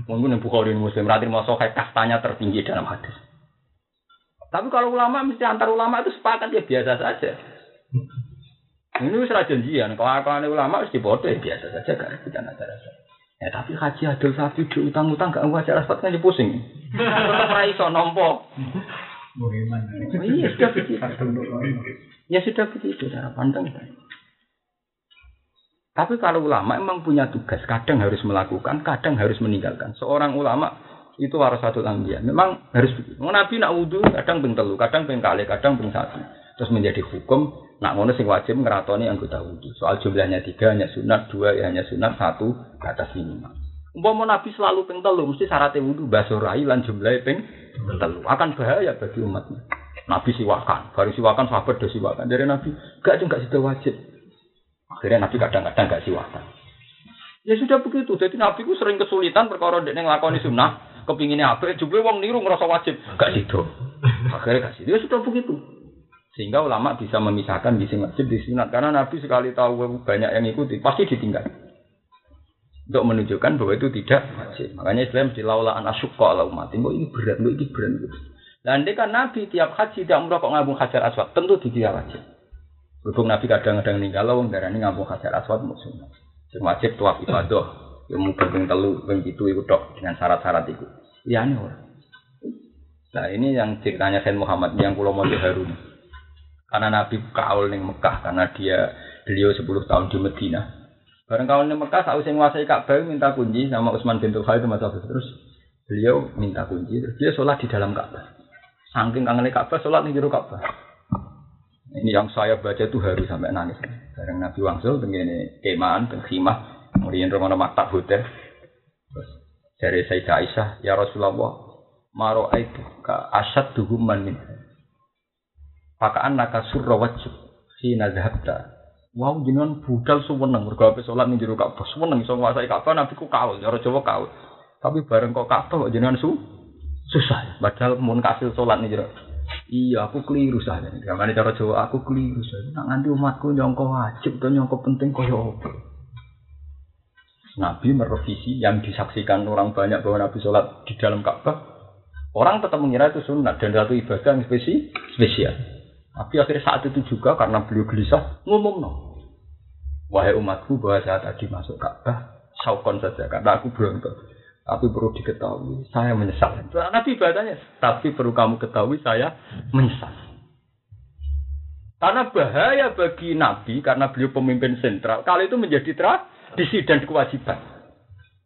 Mungkin yang Bukhari Muslim berarti mau sokai kastanya tertinggi dalam hadis. Tapi kalau ulama mesti antar ulama itu sepakat ya biasa saja. Ini ra janjian, kelakuan ulama wis dipodo ya biasa saja gak kita acara Ya tapi haji adil sapi di utang-utang gak wajar aspat kan pusing. Tetap ra iso nampa. Iya sudah begitu. Ya sudah begitu cara pandang. Tapi kalau ulama emang punya tugas, kadang harus melakukan, kadang harus meninggalkan. Seorang ulama itu harus satu anbiya. Memang harus begitu. Nabi nak wudhu kadang ping telu, kadang ping kali, kadang ping satu. Terus menjadi hukum nak ngono sing wajib ngeratoni anggota wudhu. Soal jumlahnya tiga hanya sunat, dua ya hanya sunat, satu ke atas minimal. Umpama Nabi selalu ping telu, mesti syaratnya wudhu basorai lan jumlahnya ping telu. Akan bahaya bagi umatnya. Nabi siwakan, baru siwakan sahabat do siwakan. Dari Nabi, gak juga sudah wajib. Akhirnya Nabi kadang-kadang gak siwakan. Ya sudah begitu. Jadi Nabi ku sering kesulitan perkara dek nglakoni sunnah, kepinginnya apa? Jumlah wong niru ngerasa wajib, gak sido. Akhirnya gak sido. Ya sudah begitu. Sehingga ulama bisa memisahkan di sini wajib di sunat karena Nabi sekali tahu banyak yang ikuti pasti ditinggal. Untuk menunjukkan bahwa itu tidak wajib. Makanya Islam di laulaan asyukka ala umat. ini berat, ini berat. Dan kan Nabi tiap haji tidak umrah kok ngabung hajar aswad, tentu tidak wajib. Berhubung Nabi kadang-kadang ninggal wong darah ini ngabung hajar aswad musuh. Sing wajib tuaf ibadah, yang mungkin ping telu, ping itu itu dok dengan syarat-syarat itu. Ya ini orang. Nah ini yang ceritanya Sayyid Muhammad yang Pulau Modi Harun. Karena Nabi kaul ning Mekah karena dia beliau 10 tahun di Medina. Bareng kaul ning Mekah saat menguasai Ka'bah minta kunci sama Utsman bin Khalid itu terus beliau minta kunci terus dia sholat di dalam Ka'bah. Saking kangen Ka'bah sholat di jero Ka'bah. Ini yang saya baca itu harus sampai nangis. Bareng Nabi wangsul begini kemaan dan khimah kemudian rumah maktab hotel. Terus dari Sayyidah Aisyah, ya Rasulullah, maro itu ka asad duhuman min Pakaan naka surra wajib si nazhabta. Wow jenengan budal suweneng mergo ape salat ning jero Ka'bah. Suweneng iso nguasai Ka'bah nabi ku kaul, cara Jawa kaul. Tapi bareng kok Ka'bah jenengan su susah. Padahal mun kasil salat ning jero. Iya, aku keliru saja. Gamane cara Jawa aku keliru saja. Nak umatku nyongko wajib atau nyongko penting apa? Nabi merevisi yang disaksikan orang banyak bahwa Nabi sholat di dalam Ka'bah. Orang tetap mengira itu sunat dan satu ibadah yang spesial. Tapi akhirnya saat itu juga karena beliau gelisah ngomong no. Wahai umatku bahwa saya tadi masuk Ka'bah saukon saja karena aku berontak. Tapi perlu diketahui saya menyesal. Nabi ibadahnya. Tapi perlu kamu ketahui saya menyesal. Karena bahaya bagi Nabi karena beliau pemimpin sentral. Kali itu menjadi tradisi dan kewajiban.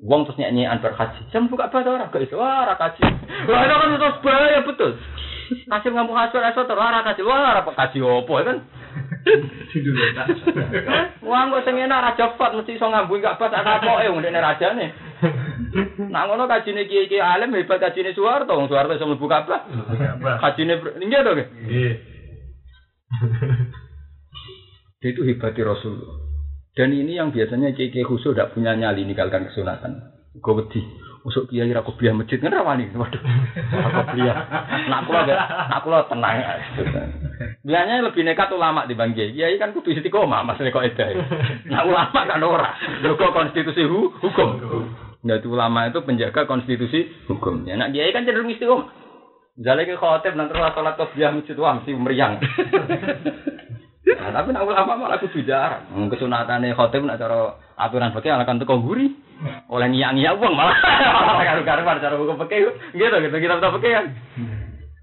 Uang terus nyanyian berhaji. Jam buka apa orang ke itu. Wah, rakaji. Wah, itu kan terus bahaya betul. Kasih ngomong hasil hasil terlarang kasih wah apa kasih opo kan? Wah kok sing enak raja fat mesti iso ngambung gak ana apa eh ndekne rajane. Nak ngono kajine kiai-kiai alim hebat kajine Soeharto, wong Soeharto iso mlebu kablah. Kajine nggih to nggih. Nggih. Itu hebatnya Rasulullah. Dan ini yang biasanya kiai-kiai khusus tidak punya nyali ninggalkan kesunatan. Gue wedi. Usuk kiai ra kopiah masjid kan rawani. Waduh. Kopiah. Nak kula nak kula tenang. Biasanya lebih nekat ulama di bang kiai. kan kudu istiqomah Mas kok edah. Nak ulama kan ora. Lho konstitusi hu, hukum. Nah, itu ulama itu penjaga konstitusi hukum. Ya nak kiai kan cenderung istiqomah. Misalnya ke khotib nanti sholat kopiah masjid wah mesti meriang. Nah, tapi nak ulama malah kudu jarang. Kesunatane khotib nak cara aturan fikih akan teko guri. Oleh ngiyak-ngiyak uang [LAUGHS] malah karu-karuan cara hukum fikih. Gitu gitu kita tahu fikih kan.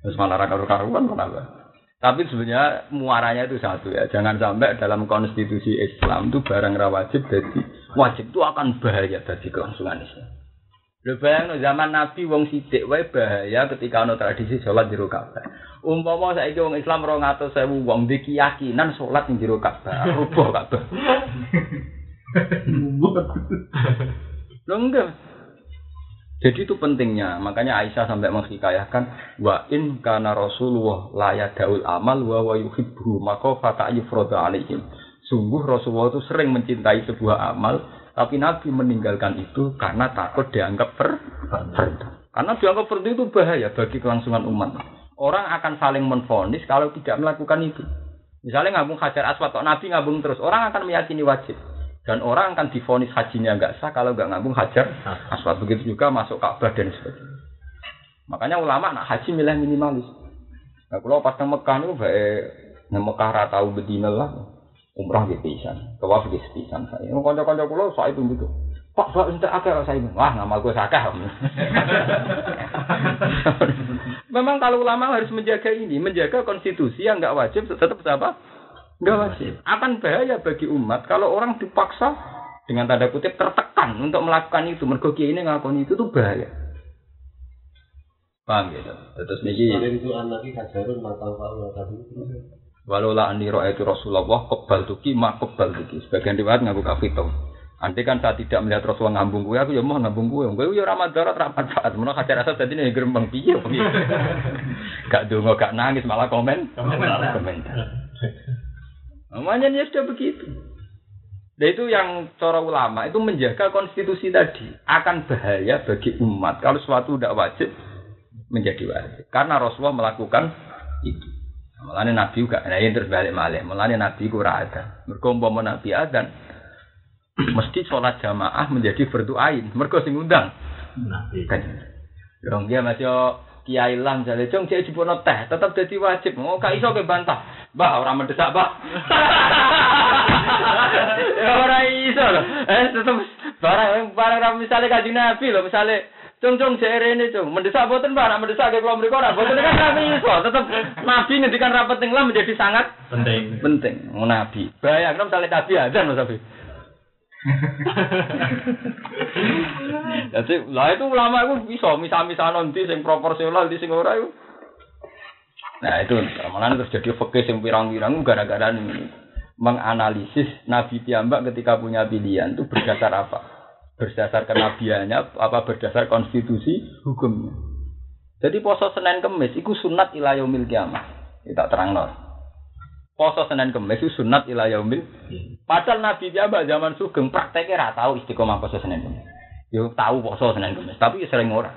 Terus malah karu-karuan malah. Tapi sebenarnya muaranya itu satu ya. Jangan sampai dalam konstitusi Islam itu barang rawajib jadi wajib itu akan bahaya bagi kelangsungan Islam. Lho bayang zaman Nabi wong sidik wae bahaya ketika ana tradisi sholat di Ka'bah. Umpama saiki wong Islam 200.000 wong di keyakinan sholat di jero Ka'bah, [LAUGHS] rubuh Ka'bah. Lho enggak. Jadi itu pentingnya. Makanya Aisyah sampai menghikayahkan wa in kana Rasulullah la yadaul amal wa wa yuhibbu maka fata yufradu alaihim. Sungguh Rasulullah itu sering mencintai sebuah amal tapi Nabi meninggalkan itu karena takut dianggap per Karena dianggap fardu itu bahaya bagi kelangsungan umat. Orang akan saling menfonis kalau tidak melakukan itu. Misalnya ngabung hajar aswad, Nabi ngabung terus, orang akan meyakini wajib. Dan orang akan difonis hajinya nggak sah kalau nggak ngabung hajar aswad. Begitu juga masuk Ka'bah dan sebagainya. Makanya ulama nak haji milih minimalis. Nah, kalau pas Mekah itu baik nang Mekah ratau bedina lah. Umrah gitu pisan, tawaf gitu pisan saya. Kanca-kanca kula saya itu gitu. Pak, Pak, entek akeh saya. Wah, ngamal gue sakah. [LAUGHS] Memang kalau ulama harus menjaga ini, menjaga konstitusi yang nggak wajib tetap apa? Nggak wajib. Akan bahaya bagi umat kalau orang dipaksa dengan tanda kutip tertekan untuk melakukan itu. Mergo ini ngakoni itu tuh bahaya. Paham ya? Terus niki itu anaknya kajarun matang pak tadi. Walau la andi itu Rasulullah kebal tuki mak kebal tuki. Sebagian riwayat ngaku kafito. Nanti kan saya tidak melihat Rasulullah ngambung gue, aku ya mau ngambung gue. Gue ya ramad darat ramad faat. Mana kacar asal tadi nih gerembang piye [LAUGHS] Gak dungo, gak nangis malah komen. Komentar. Namanya ya sudah begitu. Dan itu yang cara ulama itu menjaga konstitusi tadi akan bahaya bagi umat kalau suatu tidak wajib menjadi wajib karena Rasulullah melakukan itu. Mulane Nabi juga, nah ini terus balik malih. Mulane Nabi kurang ada. Mergo Nabi ada, [CLEARS THROAT] mesti sholat jamaah menjadi berdoain. Mergo sing undang. Nabi. Dong dia masih kiai lang jadi cung cek jipono teh tetap jadi wajib. Oh kak iso ke bantah. Bah orang mendesak bah. ya orang iso loh. Eh tetap barang barang misalnya kaji nabi loh misalnya Cung cung jere ini cung mendesak boten pak, mendesak ke kelompok mereka, boten kan kami iso, tetap nabi ngendikan rapat tinggal menjadi sangat penting. Penting, oh, nabi. Bayang misalnya nabi ada mas nabi. [LAUGHS] Jadi lah itu ulama itu bisa misal-misal nanti sing proporsional di sing ora itu. Nah itu malah terus jadi fakih sing pirang-pirang gara-gara menganalisis Nabi Tiambak ketika punya pilihan itu berdasar apa? Berdasar kenabiannya apa berdasar konstitusi hukumnya. Jadi poso Senin Kemis itu sunat ila yaumil kiamah. Kita terang nol. Poso Senin Kemis itu sunat ila yaumil. Padahal Nabi dia zaman sugeng prakteknya ra tahu istiqomah poso Senin Kemis. Yo tahu poso Senin Kemis, tapi sering ora.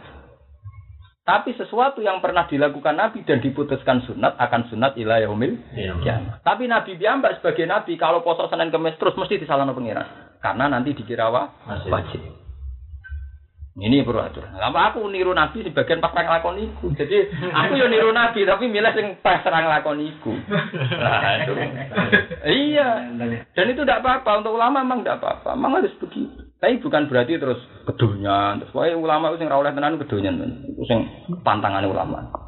Tapi sesuatu yang pernah dilakukan Nabi dan diputuskan sunat akan sunat ila yaumil kiamah. Tapi Nabi Biamba sebagai Nabi kalau poso Senin Kemis terus mesti disalahkan pengiran. Karena nanti dikira wajib. Ini perlu aturan. Lama aku niru Nabi sebagian pas serang lakon iku. Jadi aku yo niru Nabi tapi milih sing pas serang lakon iku. Nah, itu. iya. Dan itu tidak apa-apa untuk ulama memang tidak apa-apa. Memang harus begitu. Tapi bukan berarti terus kedunya. Terus wae ulama itu sing ra oleh tenan kedunya. Itu sing ulama.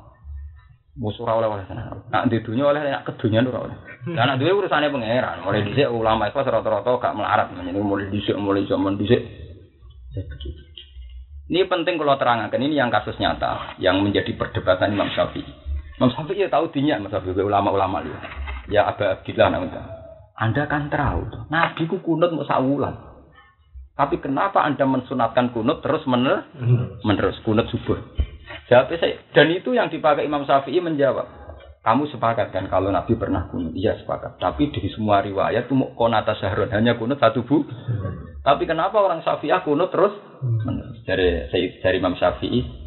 Musuh ora oleh oleh tenan. Nak di dunia oleh nak kedunya ora oleh. Lah anak duwe urusane pangeran. Mulai dhisik ulama itu rata-rata gak melarat menjadi mulai dhisik mulai zaman dhisik. Ini penting kalau terangkan ini yang kasus nyata yang menjadi perdebatan Imam Syafi'i. Imam Syafi'i ya tahu dinya Imam Syafi'i ulama-ulama dia. Ya Aba Abdillah namanya. Anda kan tahu, Nabi ku kunut mau sawulan. Tapi kenapa Anda mensunatkan kunut terus mener menerus kunut subuh? Jawabnya saya, dan itu yang dipakai Imam Syafi'i menjawab. Kamu sepakat kan kalau Nabi pernah kunut? Iya sepakat. Tapi di semua riwayat itu konata syahrun hanya kunut satu bu. Tapi kenapa orang Syafi'ah kunut terus? Dari dari Imam Syafi'i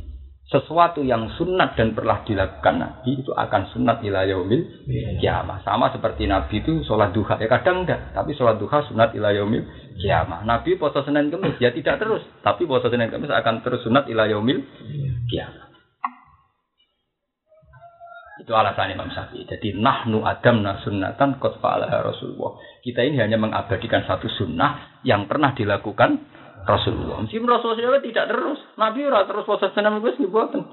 sesuatu yang sunat dan pernah dilakukan Nabi itu akan sunat ila yaumil kiamah. Sama seperti Nabi itu sholat duha. Ya kadang enggak, tapi sholat duha sunat ila yaumil kiamah. Nabi puasa Senin Kamis ya tidak terus, tapi puasa Senin Kamis akan terus sunat ila yaumil kiamah. Itu alasan Imam Syafi'i. Jadi nahnu adam sunnatan kot fa'alaha Rasulullah. Kita ini hanya mengabadikan satu sunnah yang pernah dilakukan Rasulullah. Meskipun Rasulullah tidak terus. Nabi ora terus puasa senam itu ngibuatan.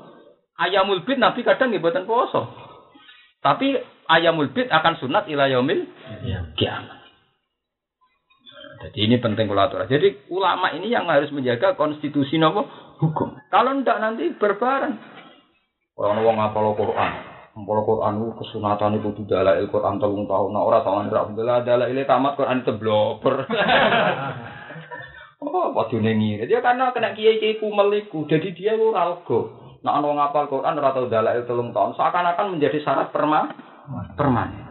Ayamul bid Nabi kadang ngibuatan puasa. Tapi ayamul bid akan sunat ila yaumil. Jadi ini penting kulatura. Jadi ulama ini yang harus menjaga konstitusi nopo hukum. Kalau ndak nanti berbareng. Orang wong ngapal Quran, Mpol Quran itu kesunatan itu tidak il Quran telung tahun. Nah orang tahu nih Alhamdulillah adalah ini tamat Quran itu bloper. [LAUGHS] oh, apa nengi? Dia karena kena kiai kiai kumeliku, jadi dia lu ralgo. Nah orang ngapal Quran ora tau il telung tahun, seakan-akan menjadi syarat perma permanen.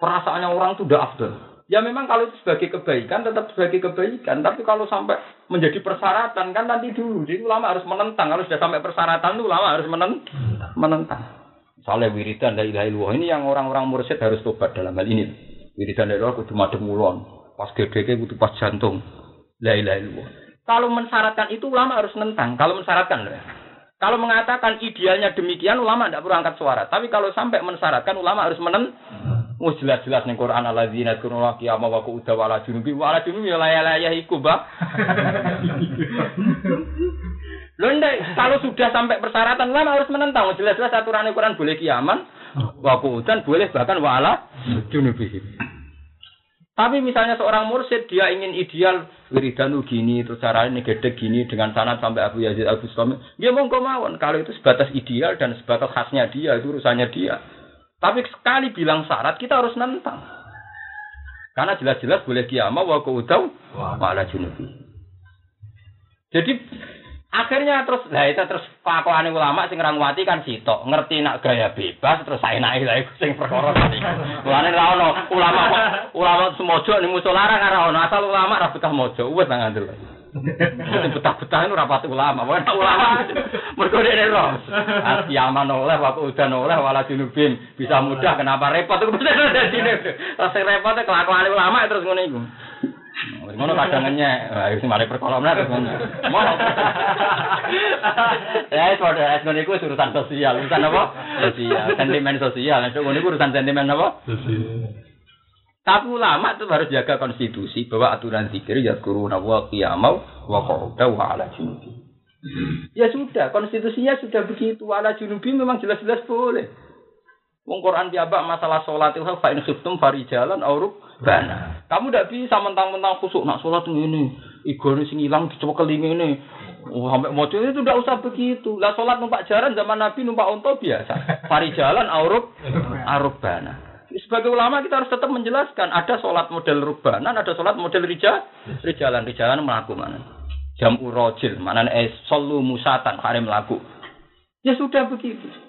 Perasaannya orang itu udah afdol. Ya memang kalau itu sebagai kebaikan tetap sebagai kebaikan, tapi kalau sampai menjadi persyaratan kan nanti dulu, jadi ulama harus menentang. Kalau sudah sampai persyaratan, ulama harus menentang. menentang. Soalnya wiridan dari ilaha illallah ini yang orang-orang mursyid harus tobat dalam hal ini. Wiridan dari Allah kudu madem mulon. Pas gede kudu pas jantung. La ilaha illallah. Kalau mensyaratkan itu ulama harus nentang. Kalau mensyaratkan loh. Kalau mengatakan idealnya demikian ulama tidak perlu angkat suara. Tapi kalau sampai mensyaratkan ulama harus menen Wis jelas-jelas ning Quran alladzina yadkuruna qiyama wa qu'uda wa ala junubi wa ala junubi ya Mbak. [LAUGHS] Ndek, kalau sudah sampai persyaratan lama harus menentang. Jelas-jelas aturan Quran boleh kiaman, wa qu'udan boleh bahkan wa ala junubi. Tapi misalnya seorang mursid dia ingin ideal wiridan gini terus caranya gede gini dengan sanad sampai Abu Yazid Abu Bustami, dia monggo mawon. Kalau itu sebatas ideal dan sebatas khasnya dia itu urusannya dia. Tapi sekali bilang syarat kita harus nentang. Karena jelas-jelas boleh kiamah wa qaudau wa ala junubi. Jadi Akhirnya terus lah itu terus pakwane ulama sing ngrawati kan sitok, ngerti nak gaya bebas terus saenake lha iku sing perkara tadi. Mulane ono ulama ulama semojo ning musola ra ono asal ulama ra betah mojo wis nang. Sing betah-betah itu rapat ulama, bukan ulama. Mergo dene ro. Asiaman oleh waktu udan oleh wala junubin bisa mudah kenapa repot bisa dadi. Terus repot kelakuan ulama terus iku. Ngono kadang ngenyek. Wah, sing mari perkara menar. Mono. Ya, itu ada ngono iku urusan sosial. Urusan apa? Sosial, sentimen sosial. Nek ngono urusan sentimen apa? Sosial. Tapi ulama itu harus jaga konstitusi bahwa aturan zikir ya kuruna wa qiyamau wa qauda wa ala junubi. Ya sudah, konstitusinya sudah begitu. Ala junubi memang jelas-jelas boleh. Wong Quran piambak masalah sholat itu fa in khiftum farijalan auruk bana. Kamu tidak bisa mentang-mentang khusuk nak sholat ini. Igone sing ilang keling ini. Oh, sampai mojo itu tidak usah begitu. Lah sholat numpak jalan zaman Nabi numpak onto biasa. Farijalan auruk aruk bana. Sebagai ulama kita harus tetap menjelaskan ada sholat model rubanan, ada sholat model rija, rijalan, rijalan melaku mana. Jam urojil, mana eh solu musatan, hari melaku. Ya sudah begitu.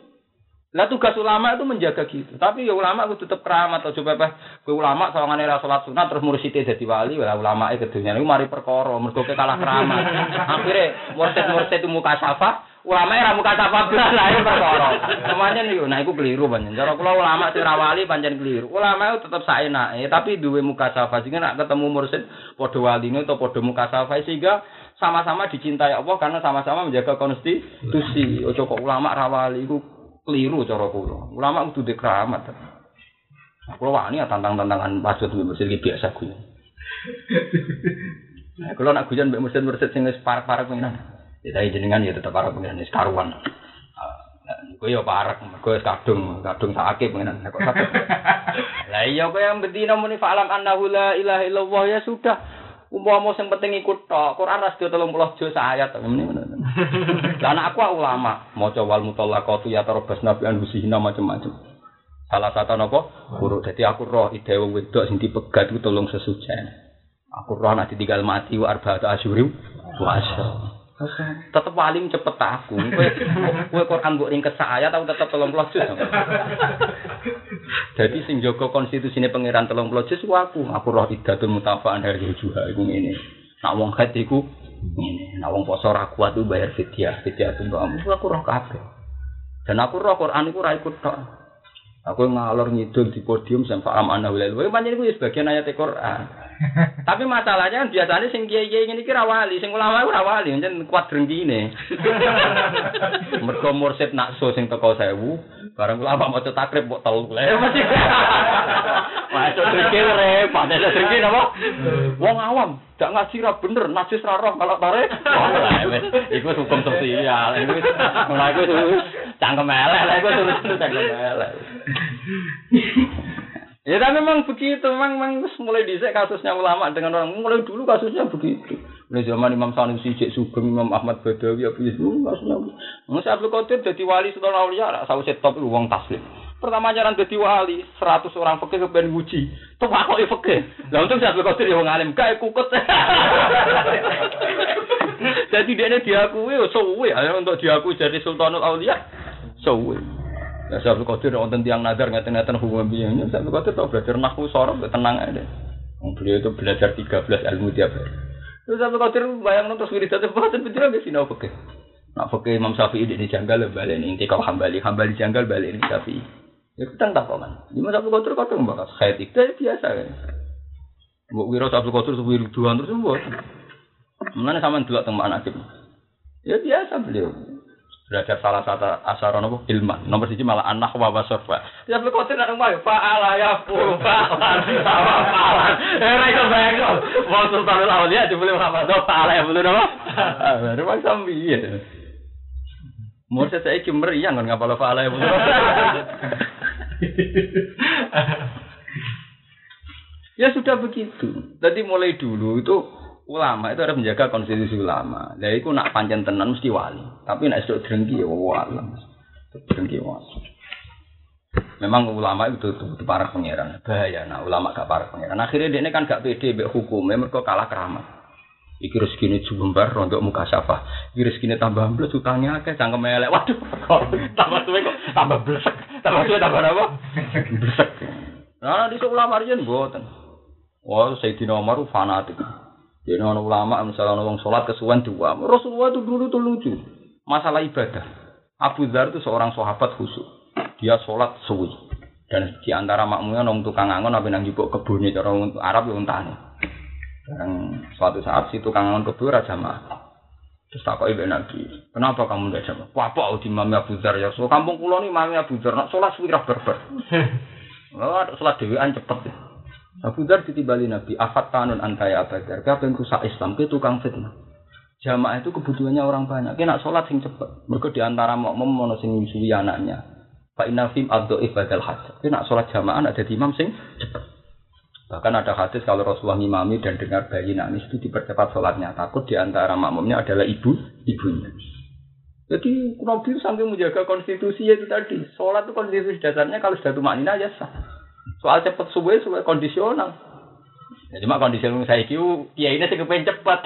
Lah tugas ulama itu menjaga gitu. Tapi ya ulama itu tetap keramat atau coba apa? Kue ulama sawangane ra salat sunat terus mursite dadi wali, lah ulama e kedunya niku mari perkara, mergo kalah keramat. Akhire mursid-mursid itu muka safa, ulama ra muka safa blas [LAUGHS] lah itu perkara. Semuanya niku nah iku keliru pancen. Cara kula ulama sing ra wali pancen keliru. Ulama itu tetap saenake, tapi duwe muka safa sehingga nak ketemu mursid padha waline atau padha muka safa sehingga sama-sama dicintai Allah karena sama-sama menjaga konstitusi. Ojo kok ulama rawali iku keliru cara kula. Ulama kudu di keramat. Kulo wani ya tantang-tantangan maksud mbek mesin biasa kuwi. Nah, kalau nak gujan mbek mesin-mesin sing wis parek-parek pengiran. Ya tapi jenengan ya tetep parek pengiran wis karuan. Kowe ya parek, wis kadung, kadung sakit pengiran. Lah iya kowe yang bedina muni fa'lam annahu la ilaha illallah ya sudah. Umpama sing penting ikut tok, Quran ra sedaya 30 juz ayat. [LAUGHS] Lah anak aku ulama, maca wal mutallaqatu ya tarabas nabi an husina macam-macam. Salah satu napa? Guru. Dadi aku roh ide wong wedok sing dipegat iku tolong sesujen. Aku roh nek ditinggal mati wa arba'atu asyuri wa Tetep paling cepet aku. Kowe Quran mbok ringkes ayat aku tetep 30 juz. Jadi sing jaga konstitusine pangeran 30 juz ku aku. Aku roh idatul mutafa'an dari juha iku ngene. Nak wong haid iku ngene. Nak wong poso ra kuat ku bayar fidyah. Fidyah itu mbok aku roh kabeh. Dan aku roh Quran iku ra ikut tok. Aku ngalor ngidul di podium sampai am walil. Wae pancen iku ya sebagian ayat Quran. Tapi masalahnya kan biasanya sing kiai-kiai ngene iki ra wali, sing ulama ora wali, pancen kuat drengkine. [LAUGHS] Mergo mursid nakso sing teko 1000, bareng ulama maca takrib mbok telu. Lah mesti. [LAUGHS] Maca drengkine repot, ada drengkine apa? Wong awam, gak ngaji ra bener, najis ra roh kalau tarik. Iku hukum sosial. Iku mulai iku cangkem elek, iku cangkem elek. Ya tapi memang begitu, memang, memang mulai dhisik kasusnya ulama dengan orang mulai dulu kasusnya begitu. Mulai zaman Imam Sanusi, Cek Sugeng, Imam Ahmad Badawi, Abu Yazid, kasusnya. Masa Abdul Qadir jadi wali setelah aulia, saya top itu uang taslim. Pertama jalan jadi wali, seratus orang fakir kepen nguji. Tuh aku fakir. Lah untuk Abdul Qadir yang ngalim, kayak kukut. [LAUGHS] jadi dia ini diakui, oh, suwe. Untuk diakui jadi Sultanul Aulia, suwe. Ya Syaikhul Qadir wonten tiang nazar ngeten-ngeten hukum piye. Ya Syaikhul Qadir tau belajar nahwu sorok tenang aja. Wong beliau itu belajar 13 ilmu tiap hari. Terus Syaikhul Qadir bayang terus wiridan boten pinter nggih sinau fikih. Nak fikih Imam Syafi'i ini janggal balik ini inti kau hambali hambali janggal balik ini Syafi'i. Ya kita tak kan. Di Imam Syaikhul Qadir kadang bahas khair itu biasa kan. Mbok wira Syaikhul Qadir wiridan terus mbok. Sama dulu teng anak Ya biasa beliau. Derajat salah satu asar nopo ilman nomor siji malah anak wa wasofa ya lu kote nak umah fa'ala ya fa'ala fa'ala era itu bayang kok wong sultanul auliya dibeli Muhammad. Fa'ala ya betul nopo baru bang sambi ya Mau saya saya meriang kan ngapal fa'ala ya betul Ya sudah begitu. Jadi mulai dulu itu ulama itu harus menjaga konstitusi ulama. Lah iku nak pancen tenan mesti wali. Tapi nak esuk drengki ya wali. Drengki wali. Memang ulama itu butuh para pangeran. Bahaya nah ulama gak para pangeran. Akhirnya dia ini kan gak pede hukum, mereka kalah keramat. Iki rezekine jumbar untuk muka syafa. Iki rezekine tambah ambles utangnya akeh cangkem elek. Waduh, kok tambah suwe kok tambah blesek. Tambah suwe tambah apa? Blesek. Nah, di ulama riyen mboten. Wah, Sayyidina Umar fanatik. Jadi orang ulama misalnya orang sholat kesuwan dua. Rasulullah itu dulu tuh lucu. Masalah ibadah. Abu Dhar itu seorang sahabat khusus. Dia sholat suwi. Dan di antara makmumnya orang tukang angon apa yang juga kebunnya orang Arab yang untane. Dan suatu saat si tukang angon kebun raja mah. Terus tak ibu nabi, kenapa kamu tidak jamaah? Apa di mami Abu Dhar ya? So kampung pulau ini mami Abu Dhar, nak sholat suwi berber. Oh, [LAUGHS] sholat dewan cepet. Abu Dhar ditibali Nabi, afat tanun antaya Abu Dhar, apa yang rusak Islam, itu tukang fitnah. Jamaah itu kebutuhannya orang banyak. Kena sholat sing cepet. Mereka di antara makmum mono sing nyusui anaknya. Pak Inafim abdo ibadal hajat. Kena sholat jamaah ada di imam sing cepet. Bahkan ada hadis kalau Rasulullah ngimami dan dengar bayi nangis itu dipercepat sholatnya. Takut di antara makmumnya adalah ibu ibunya. Jadi Nabi sambil menjaga konstitusi itu tadi. Sholat itu konstitusi dasarnya kalau sudah tumak ya sah. Soal cepet subuh suwe kondisional. Ya cuma kondisi lu saya kiu, ya ini sih kepengen cepet.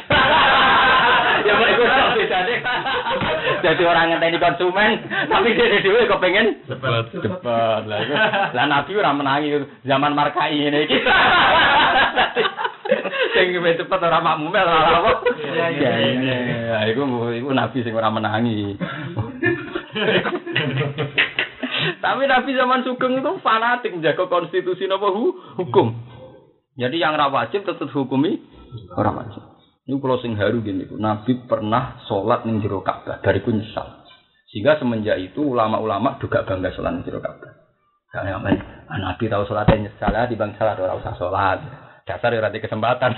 [LAUGHS] ya mau ikut bedanya. [LAUGHS] Jadi orang yang tadi konsumen, tapi dia dewe kepengen Cepat. cepet. Lah itu, lah nabi ora menangi zaman markai ini iki. [LAUGHS] Sing kepengen cepet ora makmum ora apa. Iya, iya, Ya iya, ini, ya iku iku nabi sing ora menangi. Tapi Nabi zaman Sugeng itu fanatik menjaga konstitusi nopo hu, hukum. Jadi yang ra wajib tetap hukumi orang wajib. Ini kalau sing haru gini, Nabi pernah sholat ning jero Ka'bah dari nyesal. Sehingga semenjak itu ulama-ulama juga bangga sholat ning jero Ka'bah. Karena ah, Nabi tahu sholatnya nyesal di bang salat orang usah sholat. Dasar ya kesempatan.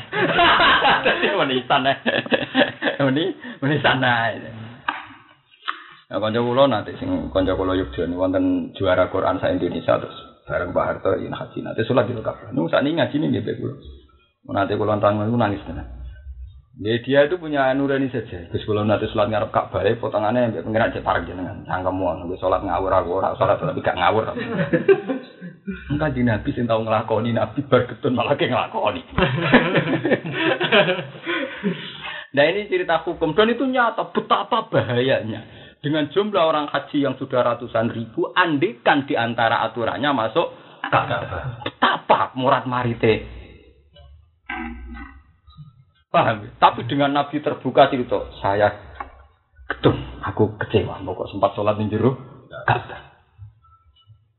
[LAUGHS] Jadi menisan ya. [LAUGHS] Meni, menisan ya. Nah, kanca kula nanti sing kanca kula Yogyakarta wonten juara Quran sa Indonesia terus bareng Pak Harto yen haji nanti salat di kabeh. Niku sakniki ngaji ning nggih kula. Nanti kula tanggung niku nangis tenan. Ya, dia itu punya nurani saja. Gus kula nanti salat ngarep Ka'bah potongane mbek pengiran cek parek jenengan. Cangkemmu nggih salat ngawur aku ora salat tapi gak ngawur. Engka di Nabi sing tau nglakoni Nabi bar ketun malah ke nglakoni. Nah ini cerita hukum dan itu nyata betapa bahayanya dengan jumlah orang haji yang sudah ratusan ribu, andikan di antara aturannya masuk. Betapa murad marite. Paham? ya? Tapi dengan Nabi terbuka itu, saya gedung, aku kecewa. Pokok sempat sholat di jero Ka'bah.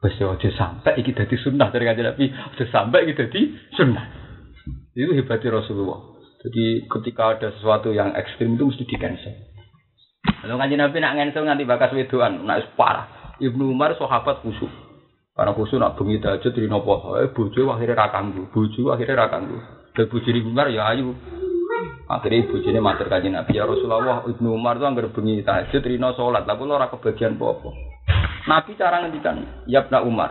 Aja sampai iki dadi sunnah dari kanjeng Nabi, aja sampai iki dadi sunnah. Itu hebatnya Rasulullah. Jadi ketika ada sesuatu yang ekstrim itu mesti di cancel. Lalu kanjeng Nabi nak cancel nganti bakas wedoan, nak parah. Ibnu Umar sahabat khusyuk. Karena khusyuk nak bengi tahajud rino poso, eh bojo akhirnya ra kanggo, bojo akhirnya ra. Dan bojo Ibnu Umar ya ayu. Akhirnya bojone matur kanjeng Nabi ya Rasulullah, Ibnu Umar tuh anggar bengi tahajud rino salat, tapi kebagian apa-apa. Nabi cara ngendikan, ya Ibnu Umar,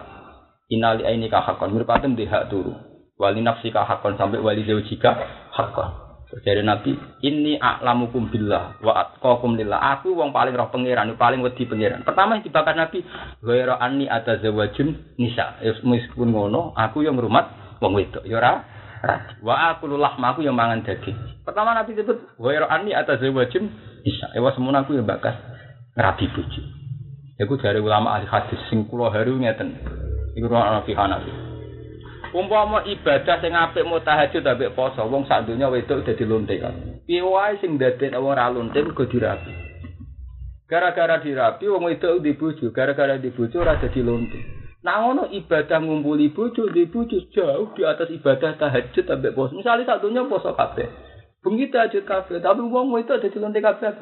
inali aini hakon, mirpaten di hak turu. Wali nafsi hakon sampai wali zaujika hakon. Jadi Nabi, ini a'lamukum billah wa atqakum lillah. Aku wong paling roh pangeran, paling wedi pangeran. Pertama yang dibakar Nabi, ghaira anni ada zawajun nisa. Ya meskipun ngono, aku yang ngrumat wong wedok. Ya ora ra. Wa aku lahma aku yang mangan daging. Pertama Nabi sebut ghaira anni ada zawajun nisa. Ewa semono aku yang bakas ngerabi bojo. Iku dari ulama ahli hadis sing kula haru ngeten. Iku ana fi Hanafi. Umpama ibadah sing apik mau tahajud ambek poso, wong sak donya wedok dadi lonte kan. Piye wae sing dadekno wong ora lonte mergo dirapi. Gara-gara dirapi wong wedok di bojo, gara-gara di bojo ora dadi lonte. Nah ngono ibadah ngumpuli bojo di bojo jauh di atas ibadah tahajud ambek poso. Misalnya sak donya poso kabeh. Bengi tahajud kabeh, tapi wong wedok dadi lonte kabeh.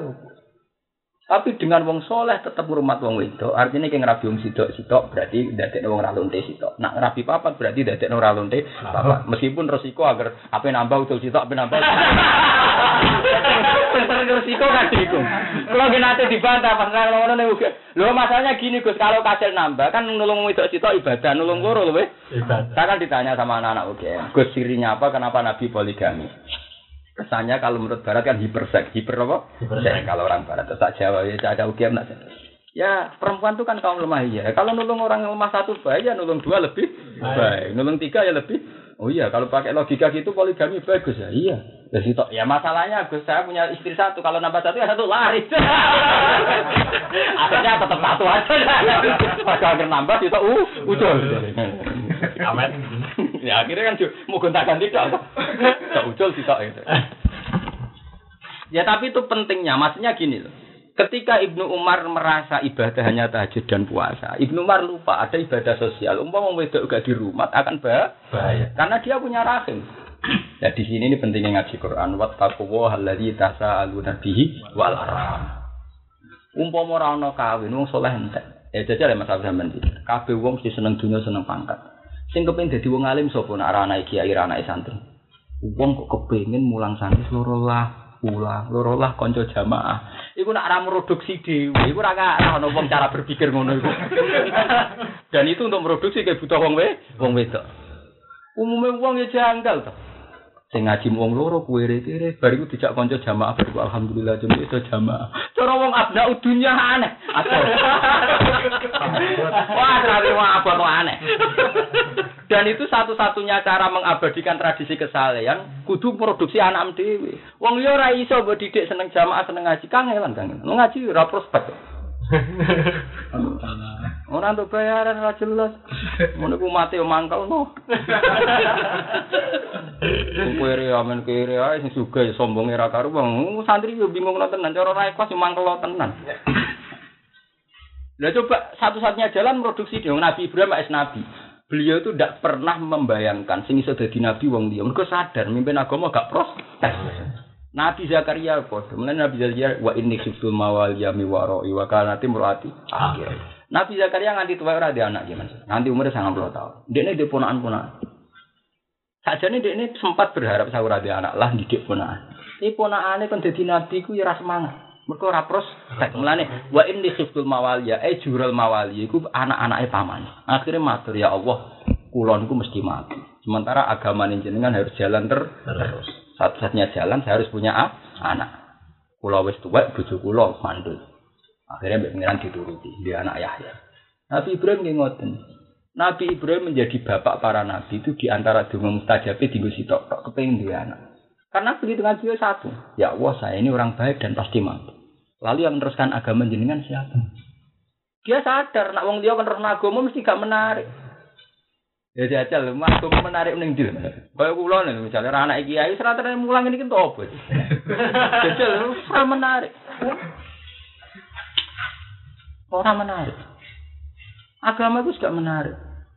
Tapi dengan wong soleh tetap ngurmat wong wedok, artinya kayak ngerabi wong sidok sidok berarti dadek wong ralunte sidok. Nak ngerabi papat berarti dadek wong ralunte papat. Meskipun resiko agar apa nambah utul sidok, apa nambah. Tentang resiko kan iku. Kalau gak nanti dibantah pas ngono nih uga. Lho masalahnya gini Gus, kalau kasil nambah kan nulung wedok sidok ibadah, nulung loro lho weh. Ibadah. Saya kan ditanya sama anak-anak UGM, Gus sirinya apa? Kenapa Nabi poligami? Kesannya kalau menurut Barat kan hiperseks, hiper apa? Hiperseks. Kalau orang Barat tetap Jawa ya ada UGM nak. Ya perempuan itu kan kaum lemah ya. Kalau nulung orang lemah satu baik ya nulung dua lebih baik, nulung tiga ya lebih. Oh iya, kalau pakai logika gitu poligami bagus ya. Iya. Ya, situ. ya masalahnya Gus saya punya istri satu, kalau nambah satu ya satu lari. [LAUGHS] Akhirnya tetap satu aja. [LAUGHS] Kalau akhir nambah itu uh, ucul. Amin. Ya akhirnya kan mau gonta ganti dong. Tak ucul sih itu. Ya tapi itu pentingnya, maksudnya gini loh. Ketika Ibnu Umar merasa ibadah hanya tahajud dan puasa, Ibnu Umar lupa ada ibadah sosial. Umpama wedok gak di rumah akan bah- Bahaya. karena dia punya rahim. Ya di sini ini pentingnya ngaji Quran. Wattaquwa alladzi tasaaluna bihi wal arham. Umpama ora ana kawin wong saleh entek. Ya jajal ya Mas Abdul Rahman. Kabeh wong mesti seneng dunya seneng pangkat. Sing kepengin dadi wong alim sapa nek ora anake kiai ora anake santri. Wong kok kepengin mulang santri loro lah, ulang, loro lah kanca jamaah. Iku nak ora produksi dhewe, iku ora ana wong cara berpikir ngono iku. [LAUGHS] Dan itu untuk produksi kayak butuh wong we, wong wedok. Umumnya wong ya janggal to. Sing ngaji wong loro kuwe kere bar iku dijak kanca jamaah bar iku alhamdulillah jam itu jamaah. Cara wong abna dunya aneh. Atau. [LAUGHS] Wah, terlalu abot aneh. Dan itu satu-satunya cara mengabadikan tradisi kesalehan kudu produksi anak dhewe. Wong liya ora iso mbok didik seneng jamaah seneng ngaji kangelan kangen. Ngaji ora prospek. [LAUGHS] Ora untuk bayaran ora jelas. Ngono ku mati yo mangkel no. Kuwi amen kiri ae sing sugih ya sombonge ra karuan. Santri yo bingung no tenan cara ra ikhlas yo mangkel tenan. Lah coba satu-satunya jalan produksi dong Nabi Ibrahim es Nabi. Beliau itu tidak pernah membayangkan sing iso dadi nabi wong liya. Mergo sadar mimpin agama gak prospek. Nabi Zakaria padha. Mulane Nabi Zakaria wa inni khiftul mawaliya mi waroi wa kanati murati. Akhir. Nabi Zakaria nganti tuwa ora anak gimana? Nanti umurnya 90 tahun. Dekne dia ponakan-ponakan. Sajane dekne sempat berharap saya ora anak lah didik ponakan. Ini ponakane kan dadi nabi ku ya semangat. Mergo ora prospek. Mulane wa inni khiftul mawaliya eh jural mawaliya iku anak-anake paman. Akhirnya matur ya Allah, kula niku mesti mati. Sementara agama jenengan harus jalan ter Terus. Satu-satunya jalan saya harus punya a- anak. Kula wis tuwek bojo kula mandul. Akhirnya mbek pengiran dituruti, dia anak Yahya. Nabi Ibrahim nggih ngoten. Nabi Ibrahim menjadi bapak para nabi itu di antara donga mustajab di sitok tok kepengin dia anak. Karena begitu ya satu. Ya Allah, saya ini orang baik dan pasti mampu. Lalu yang meneruskan agama jenengan siapa? Dia sadar, nak wong dia kan terus agama mesti gak menarik. Ya jajal, mah agama menarik ning ndi? Kaya kula nih, misalnya ra anak kiai serata mulang ini kan tobat. [LAUGHS] Jajal, ora menarik. Ora menarik. Agama itu gak menarik.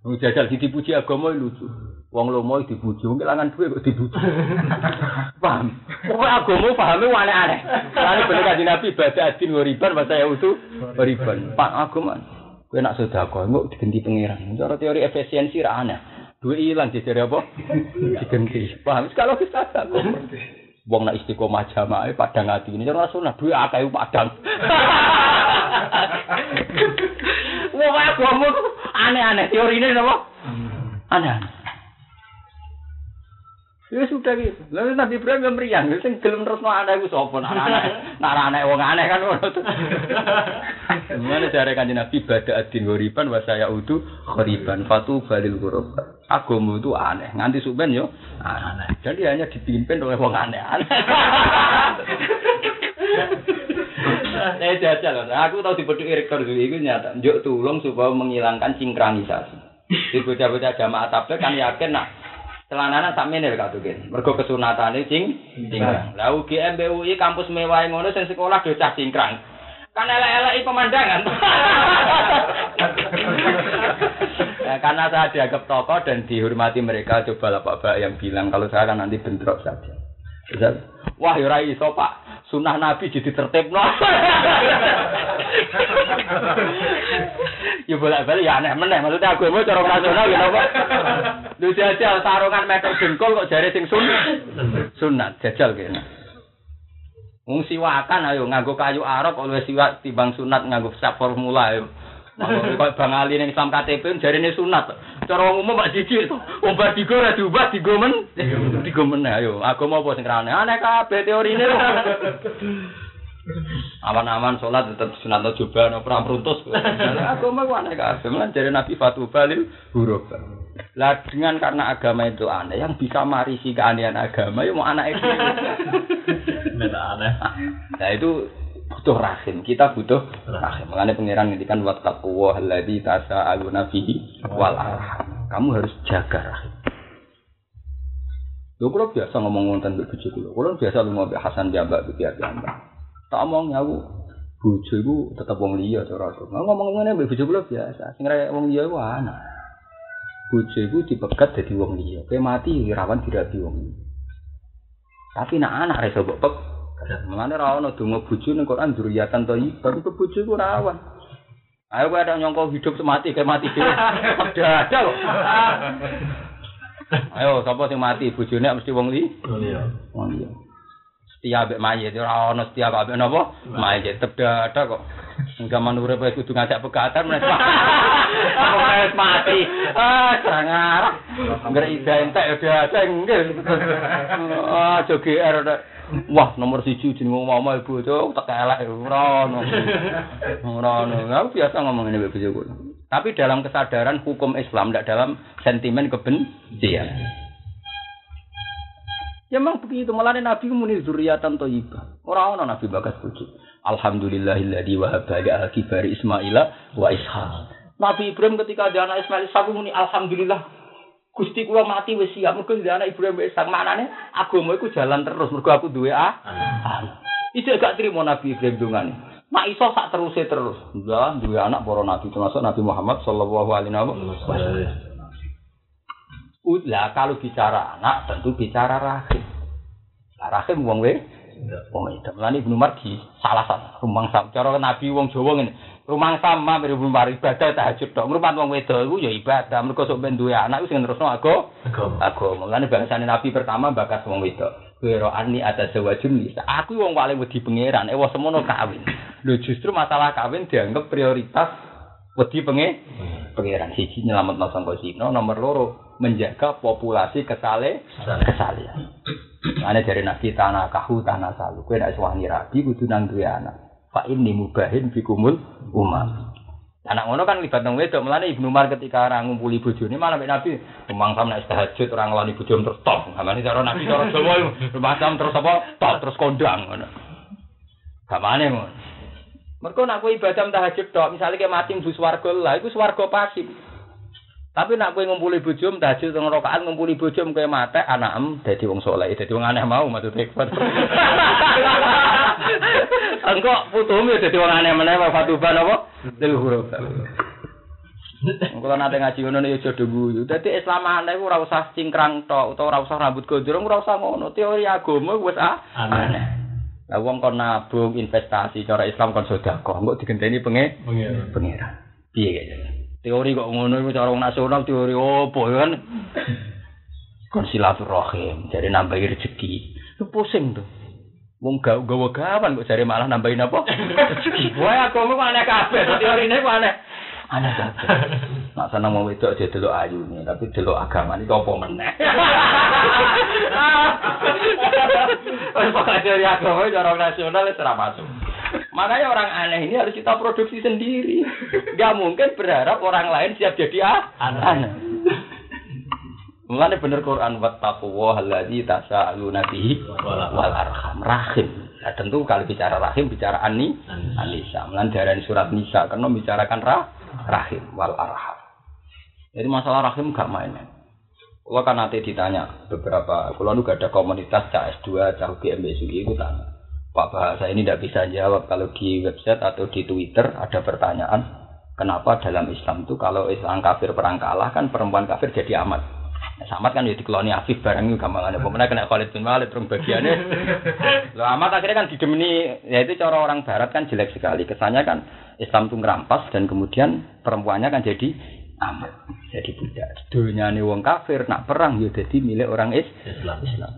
Wong jajal dipuji agama itu lucu. Wong lomo dipuji, wong kelangan duwe kok dipuji. [LAUGHS] Paham? Pokoknya agama pahame aneh-aneh. Lalu bener kanjeng Nabi baca adin wariban bahasa ya itu wariban. Pak agama. Kowe nak sedekah engko digenti pangeran. Cara teori efisiensi ra aneh. Duwe ilang jejere apa? Digenti. Paham? Kalau kita agama. Wong nak istiqomah jamaah padang ati ini cara sunah duwe akeh padang. [LAUGHS] Wong tuh aneh-aneh teorine napa? Aneh-aneh. Ya sudah gitu. Lalu Nabi Ibrahim yang meriang, sing gelem terus anak iku sapa? Nak anak, nak anak wong aneh kan ngono tuh. Mana jare kanjeng Nabi bada adin ghoriban wa saya udu ghoriban fatu balil ghurab. Agama itu aneh, nganti suben yo aneh. Jadi hanya dipimpin oleh wong aneh-aneh. Saya jajal, aku tahu dipeduk rektor dulu itu nyata. Njuk tulung supaya menghilangkan sinkronisasi. Di bocah-bocah jamaah tabligh kan yakin nak celananan sak menir katukin. Mergo kesunatane cing cingkrang. Lah UGM BUI kampus mewah ngono sing sekolah do cah cingkrang. Kan elek-eleki pemandangan. Ya, [LAUGHS] karena saya dianggap tokoh dan dihormati mereka, coba lah Pak Bak yang bilang kalau saya kan nanti bentrok saja. Terus, Wah, ya ora iso, Pak. sunah Nabi jadi tertib no. [LAUGHS] ya bolak-balik ya aneh meneh. Maksudnya aku mau cara nasional gitu apa? Lu jajal sarungan meter jengkol kok jari sing sunat. Sunat jajal kene. Wong siwakan ayo nganggo kayu arok oleh siwak timbang sunat nganggo sak formula ayo. Kok Bang Ali ning Islam KTP jarine sunat. Cara wong umum Pak Jiji to. Wong bar digo ora diubah digo men. Digo men ayo. Agama apa sing rane? Aneh kabeh teorine. Aman-aman sholat tetap sunat coba no perang peruntus. Agama ku aneh kabeh. Lan jare Nabi Fatu Balil huruf. Lah dengan karena agama itu aneh, yang bisa marisi keanehan agama ya mau anak itu. Aneh. Nah itu butuh rahim. Kita butuh rahim. Mengenai pangeran ngendikan wa taqwa alladzi tasaaluna fihi wal arham. Kamu harus jaga rahim. Lho kalau biasa ngomong ngonten mbek bojo kula. Kula biasa lu ngombe Hasan Jambak iki Jambak. Tak omong ya aku bojo iku tetep wong liya cara aku. Ngomong ngene mbek kula biasa. Sing rek wong liya iku anak. Bojo iku dipegat dadi wong liya. Kowe mati rawan dirabi wong liya. Tapi nak anak reso mbok pek Mengenai rawan donga bojo ning Quran dzurriatan thayyibah itu bojo iku rawan. Ayo kowe ada nyongko hidup semati kayak mati dhewe. Ada ada kok. Ayo sapa sing mati bojone mesti wong li. Wong liya. Setia ambek mayit ora ono setia kok ambek napa? Mayit tetep ada kok. Zaman urip wis kudu ngajak pegatan menes. Wis mati. Ah, kurang arah. Ngger ida entek ya ada enggak. Ah, jo GR udah. Wah, nomor siji jeneng mama ibu itu tak elek ora ono. Ora ono. Aku biasa ngomong ini bojoku. Tapi dalam kesadaran hukum Islam, tidak dalam sentimen kebencian. Ya memang begitu, malah Nabi muni zuriatan thayyibah. Ora ono Nabi bagas bojo. Alhamdulillahilladzi wahaba li akibari Ismaila wa Ishaq. Nabi Ibrahim ketika ada anak Ismail Ishaq muni alhamdulillah Gusti kula mati wis siap mergo ndek anak Ibrahim wis sak manane agama iku jalan terus mergo aku duwe ah. Itu gak trimo Nabi Ibrahim dungane. Mak iso sak teruse terus. Lah duwe anak para nabi termasuk Nabi Muhammad sallallahu alaihi wasallam. Lah kalau bicara anak tentu bicara rahim. Lah rahim wong we wong itu. Mulane Ibnu Umar di salah satu rumang sam. Cara Nabi wong Jawa ngene. Rumang sama mirip Umar ibadah tahajud tok. Ngrupat wong wedok iku ya ibadah. Mergo sok ben duwe anak sing terusno aku agama. Mulane bangsane Nabi pertama bakas wong wedok. Wero ani ada sewajun nisa. Aku wong paling wedi pangeran. Ewa semono kawin. Lho justru masalah kawin dianggap prioritas wedi penge pangeran. Siji nyelametno sangka zina, nomor loro menjaga populasi kesale kesalian. Ane dari nabi tanah kahu tanah salu. Kue nak suwani rabi kudu nang anak. Fa ini mubahin bikumul umat. Anak ngono kan libat nang wedok, melane Ibnu Umar ketika ora ngumpuli bojone malah mek Nabi rumang sam nek tahajud ora ngeloni bojone terus top. Ngamane cara Nabi cara Jawa sam terus apa? Top terus kondang ngono. Gamane ngono. Mergo nak kowe ibadah tahajud tok, misale ke mati mlebu swarga lah iku swarga pasif. Tapi nak kowe ngumpuli bojo tahajud teng rakaat ngumpuli bojo kowe mate anakem dadi wong saleh, dadi wong aneh mau maksud ikhwan. Engko putumu ya dadi wong aneh meneh fatuban apa? Dil huruf. Engko nate ngaji ngono ya aja guyu. Dadi Islam aneh ora usah cingkrang tok utawa ora usah rambut gondrong ora usah ngono. Teori agama wis ah, aneh. Lah wong kon nabung investasi cara Islam kon sedekah, engko digenteni penge pengira. Piye kaya? Teori kok ngono iku cara wong nasional teori opo ya kan? [LAUGHS] Kon silaturahim, jadi nambahi rezeki. Itu pusing tuh. Wong gak gawa gawan kok jare malah nambahin apa? Wah, aku mau aneh kabeh. Teorine ku aneh. Aneh kabeh. Nak seneng mau wedok aja delok ayune, tapi delok agama iki apa meneh. Wes pokoke teori agama cara nasional wis ora masuk. Makanya orang aneh ini harus kita produksi sendiri. Gak mungkin berharap orang lain siap jadi ah, aneh. Mulane bener Quran wattaqwa allazi tasaaluna bihi wal arham rahim. Nah, tentu kalau bicara rahim bicara ani anisa. Mulane dari surat Nisa karena bicarakan rah, rahim wal arham. Jadi masalah rahim gak main. Kalau kan nanti ditanya beberapa, kalau ada komunitas CS2, cah GMBSUI itu tanya. Pak Bahasa ini tidak bisa jawab kalau di website atau di Twitter ada pertanyaan kenapa dalam Islam itu kalau Islam kafir perang kalah kan perempuan kafir jadi amat Samad kan ya dikeloni Afif barang itu gampangane. Pemenang kena Khalid bin Walid rong bagiannya. [LAUGHS] Loh Ahmad akhirnya kan didemeni ya itu cara orang barat kan jelek sekali. Kesannya kan Islam itu ngerampas dan kemudian perempuannya kan jadi amat jadi budak. Dunyane wong kafir nak perang ya jadi milik orang is Islam. Islam.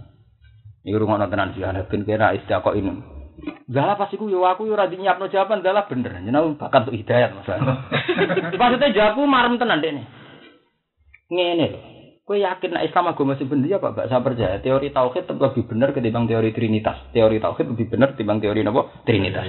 Iku rungono tenan sih ana ben kira istiqo ini. Dalah pas iku yo aku yo ora nyiapno jawaban dalah bener. Nyenau bakat untuk hidayat masalah. Maksudnya [LAUGHS] jawabku marem tenan dene. Ngene lho. Kowe yakin nek Islam agama sing bener ya Pak? Gak saya percaya. Teori tauhid tetep lebih bener ketimbang teori trinitas. Teori tauhid lebih bener ketimbang teori napa? Trinitas.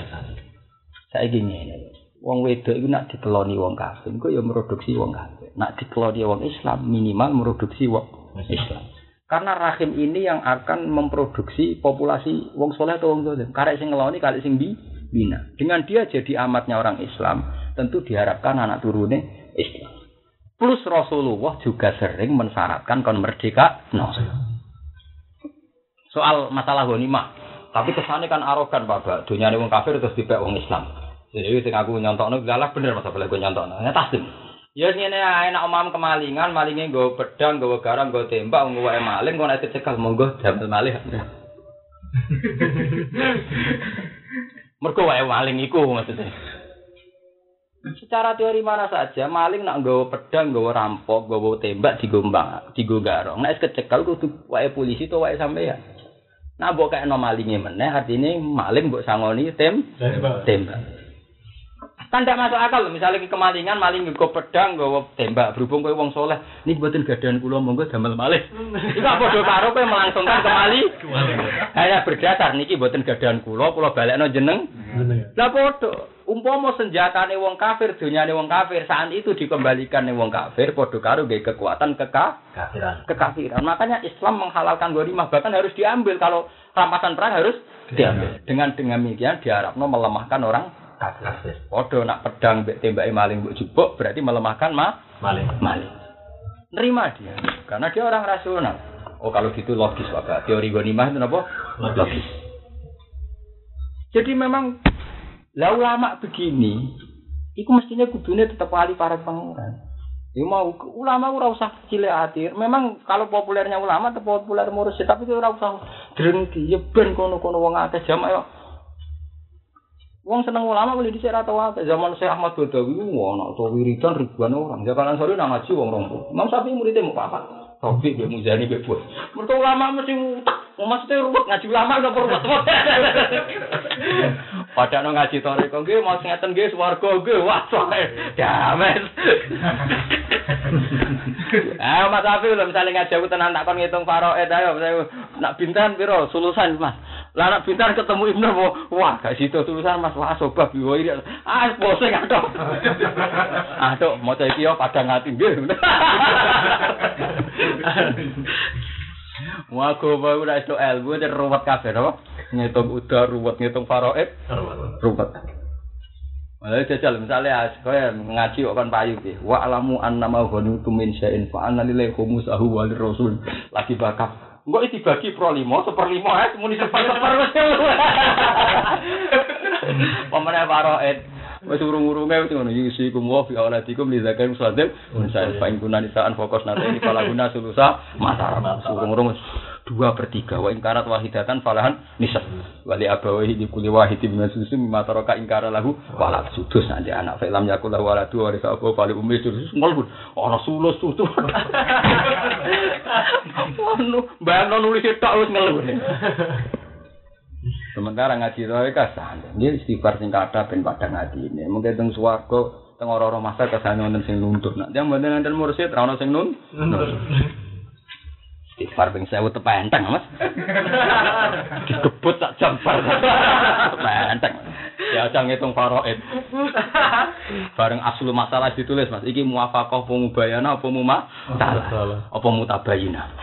Saiki ngene lho. Wong wedok iku nak dikeloni wong kafir, kok ya produksi wong kafir. Nak dikeloni wong Islam minimal produksi wong Islam. Karena rahim ini yang akan memproduksi populasi wong soleh atau wong zalim. Karek sing ngeloni kali sing bi bina. Dengan dia jadi amatnya orang Islam, tentu diharapkan anak turune Islam. Plus Rasulullah juga sering mensyaratkan kon merdeka. No. Soal masalah ghanimah. Tapi kesannya kan arogan Pak. Dunia wong kafir terus dibek wong Islam. Jadi sing aku nyontokno lalah bener masa boleh gue nyontokno. Ya tasdim. Ya ngene ae nek omam kemalingan, malinge nggawa pedang, nggawa garam, nggawa tembak, nggawa wae maling kok nek dicekal monggo damel malih. [LAUGHS] Mergo wae maling iku maksudnya. Secara teori mana saja, maling nak nggawa pedang, nggawa rampok, nggawa tembak digombang, digo garong. Nek kecekal kudu wae polisi to wae sampeyan. Nah, mbok kaya malinge meneh artine maling mbok sangoni tem tembak. Kan tidak masuk akal loh. Misalnya ke kemalingan, maling nggo pedang, nggawa tembak. Berhubung kowe wong soleh, ini buatin gadan kula monggo damel malih. Iku apa do karo kowe melangsungkan kemali? Hanya berdasar niki buatin gadan kula, kula balekno jeneng. Lah padha. Umpama senjatane wong kafir, dunyane wong kafir, saat itu dikembalikan ning wong kafir, padha karo nggih kekuatan keka Kafiran. kekafiran. Makanya Islam menghalalkan ghanimah bahkan harus diambil kalau rampasan perang harus diambil. Dengan dengan demikian diharapno melemahkan orang kafir. Podo nak pedang mbek tembake maling mbok jubuk berarti melemahkan ma Maling. maling. Nerima dia karena dia orang rasional. Oh kalau gitu logis Bapak. Teori ghanimah itu apa? Logis. Jadi memang lah ulama begini, itu mestinya kudunya tetap ahli para pangeran. Ya mau ulama ora usah cilik hati. Memang kalau populernya ulama tetap populer mursyid, tapi itu ora usah drengki. Ya ben kono-kono wong akeh jamaah. Wong seneng ulama boleh dhisik ra tau akeh. Zaman Syekh Ahmad Badawi wong ana to wiridan ribuan orang. Jakalan sore nang ngaji wong 20. Imam Syafi'i muridnya mau papat. Taufik be Muzani be Bos. Mergo ulama mesti utak. Maksudnya ruwet ngaji ulama [LAUGHS] kok ruwet. Padahal ngaji toreko nggih mau ngeten nggih swarga nggih. Wah, soe. Damen. [LAUGHS] Ah, Mas Afi lho misale ngaji aku tenan tak kon ngitung faraid ayo saya nak bintan piro sulusan Mas. Lah bintan ketemu Ibnu wah gak situ tulisan Mas wah sobab yo ini. Ah pusing aduh. Aduh maca iki yo padang ati nggih. [LAUGHS] Wah, kok bae ora iso ilmu dan ruwet kabeh apa? Ngitung udah ruwet ngitung faraid ruwet. Malah jajal misalnya kaya ngaji kok kan payu ki. Wa alamu annama ghanitum min syai'in fa anna lillahi khumsahu wa lirrasul. Lagi bakat. Engko iki dibagi pro 5, seperlima ya muni seper-seper wis. Pemene faraid. Wis urung-urunge wis ngono yusi kum wa fi auladikum li zakat musaddiq unsa fa in kunna nisaan fokus nanti ini pala guna sulusa masalah urung-urung dua per tiga wa ingkarat wahidatan falahan nisab wali abawahi di kuli wahidi bima susu mimma taraka ingkara lahu walad sudus nanti anak film yakul lahu waladu wa risa apa fali umi sudus ngol pun ana sulus tutu anu bayang nulis tok wis ngeluh Sementara ngaji roe kasane. Nggih istighfar sing kathah ben padang atine. Mungkin teng swarga teng ora-ora masa kesane wonten sing nuntut. Nek yang mboten enten mursyid ra ono sing nun. Istighfar ping 1000 tepenteng, Mas. Digebut tak jambar. Tepenteng. Ya aja ngitung faraid. Bareng aslu masalah ditulis, Mas. Iki muwafaqah apa mubayana apa muma? Salah. Apa mutabayina?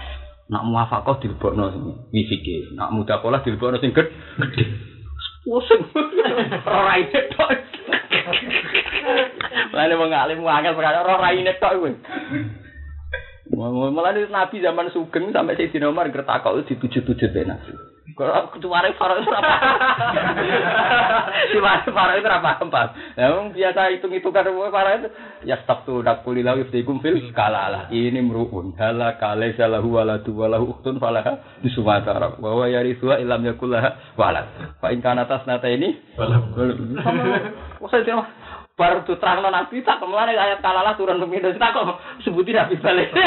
Nak muwafaqah dilebokno sing wisike. Nak mudakolah dilebokno sing ged- gedhe. Pusing. Ora raine tok. Lalu wong alim angel perkara ora raine tok kuwi. Malah Nabi zaman Sugeng sampai Sayyidina Umar gertakok itu dituju-tuju be Nabi. Kalau kecuali faro itu apa? [LAUGHS] Kecuali faro itu apa paham? Yang biasa hitung hitungan faro itu ya stop tuh dak kulilah iftikum fil kalala. Ini meruun hala kale salahu waladu walahu uktun falaha di Sumatera. Bahwa yari tua ilam yakulah walad. Pak ingkana atas nata ini. Wah saya baru tuh terang nabi tak ke mana ayat kalalah turun minus tak kok sebutin nabi balik. [LAUGHS]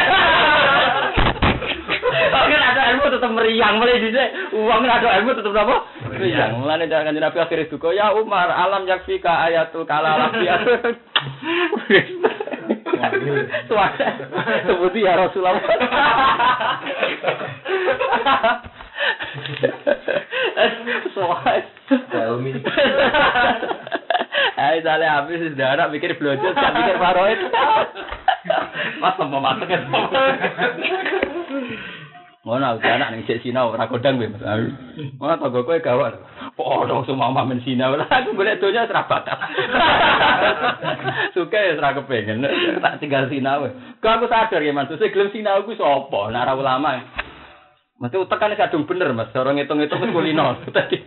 Kan ada ilmu tetap meriang, mulai di uang ada ilmu tetap apa? Meriang. Mulai dari kanjeng Nabi akhirnya duka, ya Umar, alam yakfika ayatul kalalah [LAUGHS] biasa. Suara sebuti ya Rasulullah. [LAUGHS] Soal. Hai sale habis sudah anak mikir blojot, gak mikir paroid. Mas mau masak ya. Ngono aku anak ning sik sinau ora kodang kowe Mas. Ngono tanggo kowe. Podho semua mamen. Lah aku golek donya ora bakat. [LAUGHS] Suka ya ora kepengen. Tak tinggal. Kok aku sadar ya Mas, sing gelem sinau ku sapa? Nek ulama. Mesti utek kan kadung bener Mas, orang ngitung-ngitung wis kulino. [LAUGHS] Tadi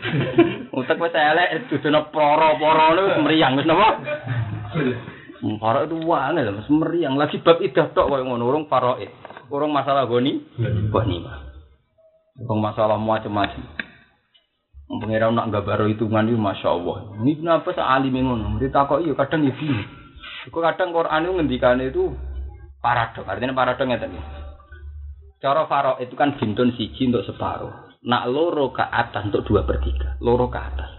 utek wis elek dudono poro-poro wis meriang wis napa? Faraid itu wangi Mas meriang lagi bab idah tok koyo ngono urung faraid. Urung masalah goni, goni mah. Urung masalah macam-macam. Pengira nak gak hitungan itu masya Allah. Ini kenapa se alim ngono? Ditakok iya kadang ya bingung. Iku kadang Quran itu ngendikane itu paradok. Artinya paradoknya tadi. Cara faro itu kan bintun siji untuk separuh. Nak loro ke atas untuk dua per tiga. Loro ke atas.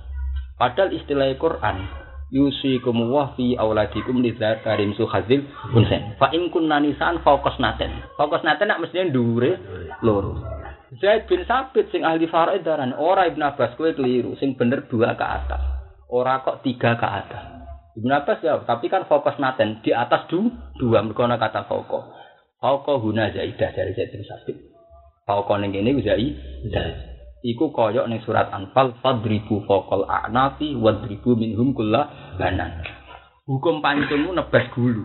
Padahal istilah Quran yusikum wa fi auladikum lidzakarim suhadzil unsen. Fa in kunna nisan fokus naten. Fokus naten nak mesti dhuwure loro. Zaid bin Sabit sing ahli faraid daran ora Ibnu Abbas kowe keliru sing bener dua ke atas. Ora kok tiga ke atas. Ibnu Abbas ya, tapi kan fokus naten di atas du, dua mergo kata fokus. Fauqa huna zaidah dari Zaid bin Sabit. Fauqa ning kene zaidah. Iku koyok ning surat Anfal fadribu faqal a'nafi wadribu minhum kulla banan. Hukum pancungmu nebas gulu.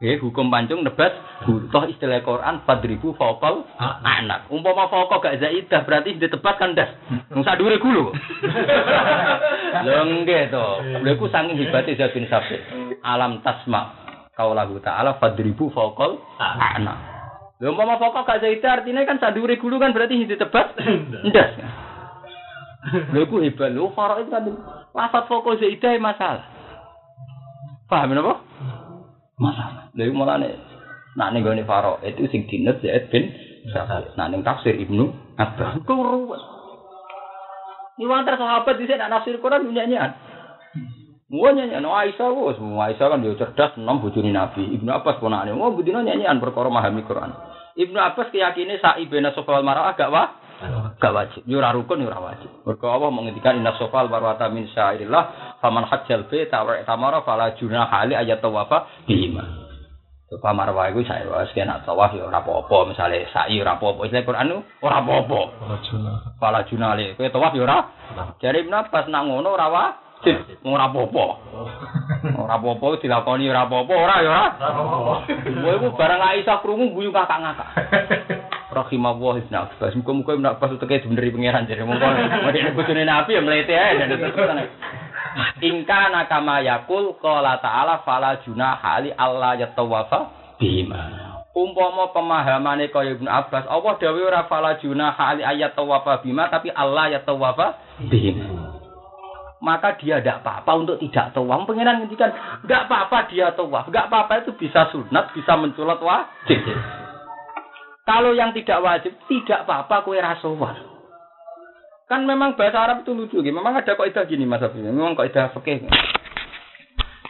Eh, hukum pancung nebas gulu. Toh istilah Quran fadribu faqal anak. Umpama fauqa gak zaidah berarti ditebas kan das. Wong sadure gulu. [LAUGHS] Lho nggih to. Lha iku saking hebate Zaid bin Sabit. Alam tasma kaulahu ta'ala fadribu faqal anak. Lha umpama faqal gak zaita artinya kan sadure gulu kan berarti hindi tebas ndas. Lha iku hebat lho faro itu kan lafat faqal zaita masalah. Paham napa? Masalah. Lha iku mulane nak ning gone faro itu sing dinet Zaid bin Sabit. Nak ning tafsir Ibnu Abbas. Kuruwet. Ini wantar sahabat di sini nafsir Quran nyanyian. Wah nyanyi, no Aisyah wos, Aisyah kan dia cerdas, enam bujuni Nabi. Ibnu Abbas ponakane, wah budino nyanyian perkara memahami Quran. Ibnu Abbas keyakinan sa'i bena sofal marah agak wah, gak wajib. Yura rukun yura wajib. Mergo Allah menghentikan inna sofal marwata min syairillah, faman hajjal be tawar tamara fala junah hali ayat tawafa bihima. Sofa marwah iku saya wis kena tawaf ya ora apa-apa, misale sa'i ora apa-apa. Istilah Quran ora apa-apa. Fala junah le, kowe tawaf ya ora. Jare Ibnu Abbas nak ngono ora wajib ora apa-apa. Ora apa-apa dilakoni ora apa-apa, ora ya ora. Kowe iku barang Aisyah krungu guyu kakak ngakak. Rahimahullah Ibnu Abbas. Muga-muga Ibnu Abbas uteke bener pangeran jare mongko nek bojone Nabi ya mlete ae dan Ingka nakama yakul qala ta'ala fala junaha ali Allah yatawafa bima. Umpama pemahamane kaya Ibnu Abbas, Allah dawuh ora fala junaha ali ayat tawafa bima tapi Allah yatawafa bima maka dia tidak apa-apa untuk tidak tawaf. Pengiran ngendikan, nggak apa-apa dia tawaf, nggak apa-apa itu bisa sunat, bisa menculat wajib. Kalau yang tidak wajib, tidak apa-apa kue rasuah. Kan memang bahasa Arab itu lucu, gitu. memang ada kaidah gini mas Abi, memang kaidah fikih.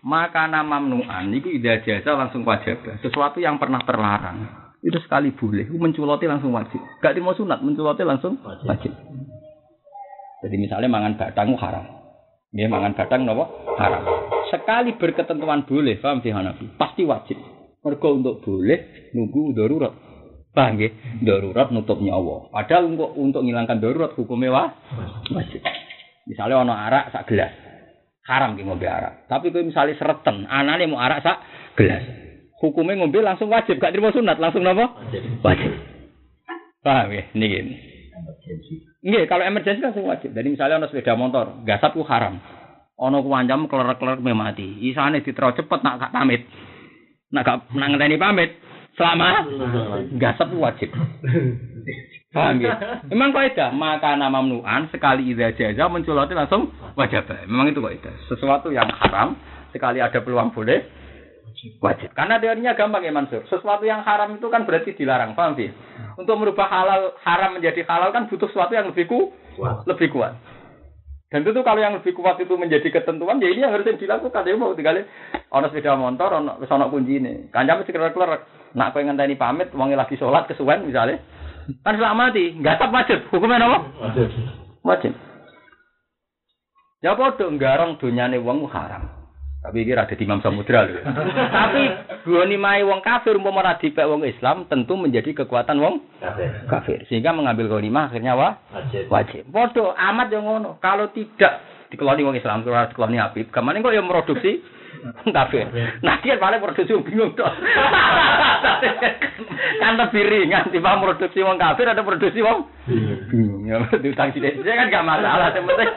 Maka nama mamnuan itu tidak jasa langsung wajib. Sesuatu yang pernah terlarang itu sekali boleh, menculoti langsung wajib. Gak mau sunat, menculoti langsung wajib. Jadi misalnya mangan batang haram. Nggih mangan batang napa? Haram. Sekali berketentuan boleh, paham di Hanafi? Pasti wajib. Mergo untuk boleh nunggu darurat. Paham nggih? Darurat nutup nyawa. Padahal untuk untuk ngilangkan darurat hukumnya wah, wajib. Misalnya ono arak sak gelas. Haram ki ngombe arak. Tapi kowe misalnya sereten, anane mau arak sak gelas. Hukumnya ngombe langsung wajib, gak terima sunat, langsung napa? Wajib. Wajib. Paham ya? Niki. Nggih, kalau emergensi langsung wajib. Jadi misalnya ono sepeda motor, gasap ku haram. Ono ku wancam keler-keler mati. Isane ditero cepet nak gak pamit. Nak gak nak pamit, selama gasap ku wajib. Paham ya? Memang kaidah, nama mamnuan sekali idza jaza menculoti langsung wajib. Memang itu kaidah. Sesuatu yang haram sekali ada peluang boleh wajib. Karena teorinya gampang ya Mansur. Sesuatu yang haram itu kan berarti dilarang, paham sih? Untuk merubah halal haram menjadi halal kan butuh sesuatu yang lebih ku, lebih kuat. Dan tentu kalau yang lebih kuat itu menjadi ketentuan, ya ini yang harus dilakukan. Ya mau tinggal ono sepeda motor, ono wis ono kunci ini. Kancam mesti keler Nak kowe ngenteni pamit, wonge lagi sholat kesuwen misalnya. Kan selamat mati, nggak tetap wajib. Hukumnya apa? Wajib. Wajib. Ya padha nggarong donyane wong haram. Tapi ini ada di Imam Samudra loh. [LAUGHS] Tapi goni mai wong kafir umpama ora dipek wong Islam tentu menjadi kekuatan wong kafir. kafir. Sehingga mengambil ghanimah akhirnya wah wajib. Wajib. Podo amat yang ngono. Kalau tidak dikeloni wong Islam, kalau dikeloni Habib, ke mana kok yang produksi [LAUGHS] kafir. Nah dia paling produksi bingung tuh. [LAUGHS] kan lebih ringan tiba produksi wong kafir ada produksi wong bingung. Ya sithik kan gak masalah, sementing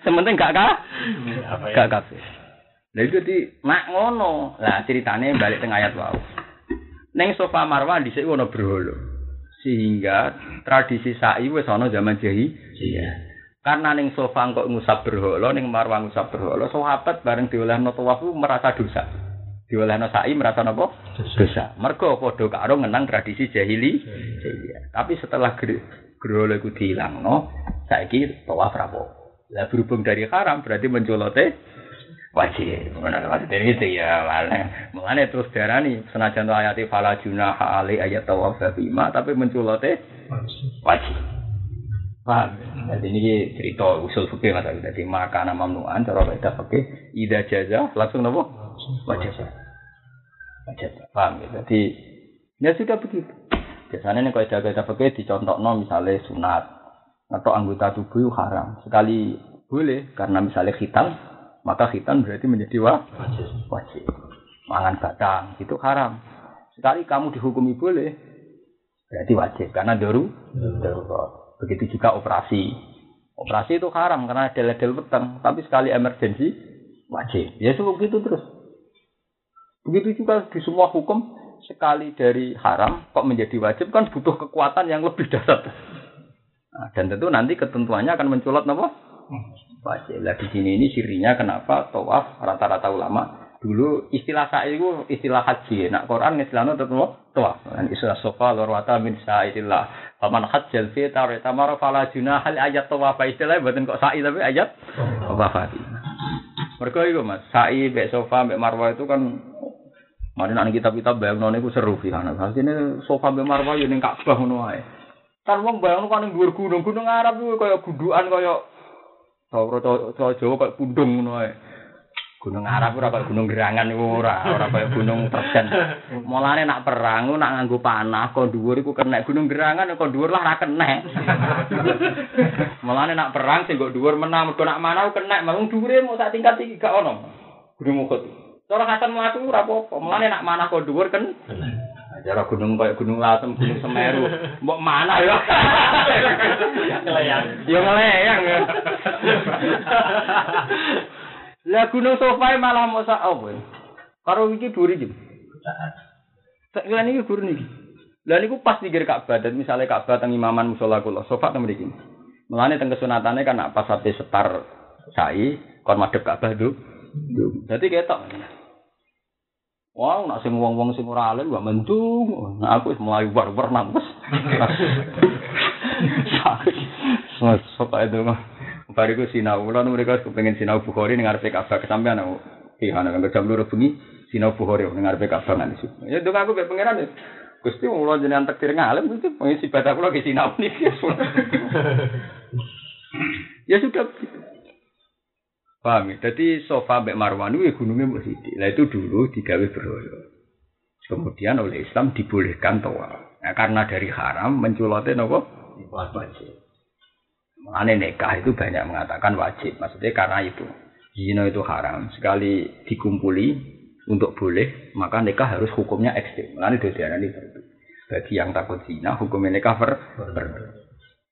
sementing gak kah? Gak kafir. Lah itu di mak ngono. Lah ceritane balik teng ayat wau. Neng sofa Marwah dhisik ono berhala. Sehingga tradisi sa'i wis ana zaman jahi. Iya. Karena neng sofa kok ngusap berhala, neng Marwah ngusap berhala, sahabat bareng diolehno tawaf merasa dosa. Diolehno sa'i merasa napa? Dosa. Mergo padha karo ngenang tradisi jahili. Iya. Tapi setelah berhala iku dilangno, saiki tawaf rapo. Lah berhubung dari haram berarti mencolote wajib. Mana maksudnya itu ya. Mengenai terus darani senajan ayat fala junah ali ayat tawaf bima tapi menculote wajib. Paham? Jadi ini cerita usul fikih mas Jadi maka nama mamnuan cara beda fikih ida jaza langsung nopo wajib. Wajib. Paham ya? Jadi ya sudah begitu. Biasanya nih kalau jaga kita fikih dicontoh no misalnya sunat atau anggota tubuh haram sekali boleh karena misalnya hitam maka khitan berarti menjadi wajib. wajib. Mangan batang itu haram. Sekali kamu dihukumi boleh, berarti wajib karena daru darurat. Begitu juga operasi. Operasi itu haram karena ada ledel petang, tapi sekali emergensi wajib. Ya seperti itu terus. Begitu juga di semua hukum sekali dari haram kok menjadi wajib kan butuh kekuatan yang lebih dasar. Nah, dan tentu nanti ketentuannya akan menculot apa? Wajib. Lah di sini ini sirinya kenapa tawaf rata-rata ulama dulu istilah sa'i itu istilah haji. Nak Quran istilahnya tetap tawaf. Dan istilah sofa lorwata min sa'idillah. Faman hajjal fi tarita mara fala junahal ayat tawaf. Istilahnya buatan kok sa'i tapi ayat tawaf. Mereka itu mas, sa'i, bek sofa, bek marwah itu kan Mari nanti kitab-kitab bayang nona itu seru sih karena ini sofa bek marwah ini Ka'bah ae. Kan wong bayang kan ning dhuwur gunung, gunung Arab itu kaya gudukan kaya Cara cara Jawa kok pundung ngono ae. Gunung Arab ora kaya gunung gerangan iku ora, ora kaya gunung Tersen. Mulane nak perang nak nganggo panah kok dhuwur iku kena gunung gerangan kok dhuwur lah ora kena. Mulane nak perang sing kok dhuwur menang mergo nak manah kena, mung dhuwure mau sak tingkat iki gak ono. Gunung Uhud. Cara Hasan mlaku ora apa-apa. Mulane nak manah kok dhuwur kan. Cara gunung kayak gunung Lasem, gunung Semeru, mbok mana ya? Ngelayang. Ya ngelayang. Ya. Lah gunung Sofai malah mau sak apa? Karo iki duri iki. Tak kira niki guru niki. Lah niku pas digir Ka'bah dan misalnya Ka'bah teng imaman musala kula, sofa teng mriki. Mulane teng kesunatane kan pas sampai setar sai kon madhep Ka'bah dulu. Dadi ketok. Wah, nak sing wong-wong sing ora alim gak mendung. Nah, aku wis mulai war-war nang wis. Sok ae dong. Bariku sinau, kula mereka kepengin sinau Bukhari ning ngarepe Ka'bah kesampean aku. Iya, ana jam loro bengi sinau Bukhari ning ngarepe Ka'bah nang situ. Ya dong aku mek pangeran ya. Gusti wong kula jenengan takdir ngalim Gusti pengisi ibadah kula ke sinau niki. [LAUGHS] Ya sudah Paham ya? Jadi sofa mbek Marwan itu gunungnya Mbak Siti. Nah itu dulu digawe berhala. Kemudian oleh Islam dibolehkan toa. Nah, karena dari haram menculotin apa? Wajib. Mengenai nikah itu banyak mengatakan wajib. Maksudnya karena itu. Zina itu haram. Sekali dikumpuli untuk boleh, maka nikah harus hukumnya ekstrim. Mengenai dosianan itu. Bagi yang takut zina, hukumnya nikah ber,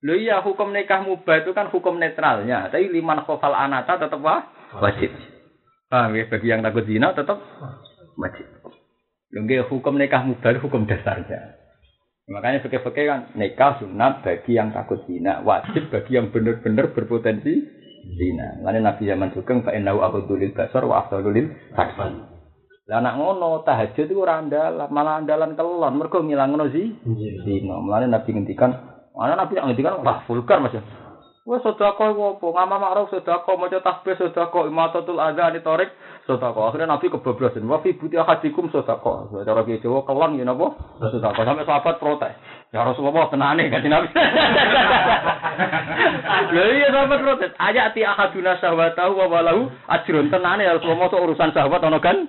Lho iya hukum nikah mubah itu kan hukum netralnya, tapi liman khofal anata tetap wah, wajib. Paham ya? Bagi yang takut zina tetap wajib. Lho nggih hukum nikah mubah hukum dasarnya. Makanya fikih-fikih kan nikah sunat bagi yang takut zina, wajib bagi yang benar-benar berpotensi zina. Lalu Nabi zaman Sugeng fa innahu ahudulil basar wa afdalul saksi. Lah anak ngono tahajud itu ora andalan, malah andalan kelon mergo ngilangno zi zina. Mulane Nabi ngendikan Mana Nabi yang ngendikan wah vulgar Mas. Wah sedekah iku apa? Ngamal ma'ruf sedekah, maca tasbih sedekah, imatatul adza torik sedekah. Akhirnya Nabi kebablasan. Wa fi buti ahadikum sedekah. Cara ki Jawa kelon ya napa? Sedekah. Sampai sahabat protes. Ya Rasulullah tenane kan Nabi. [LAUGHS] Lha iya sahabat protes. Ayati ahaduna sahwatahu wa walahu ajrun tenane ya Rasulullah sok urusan sahabat ono kan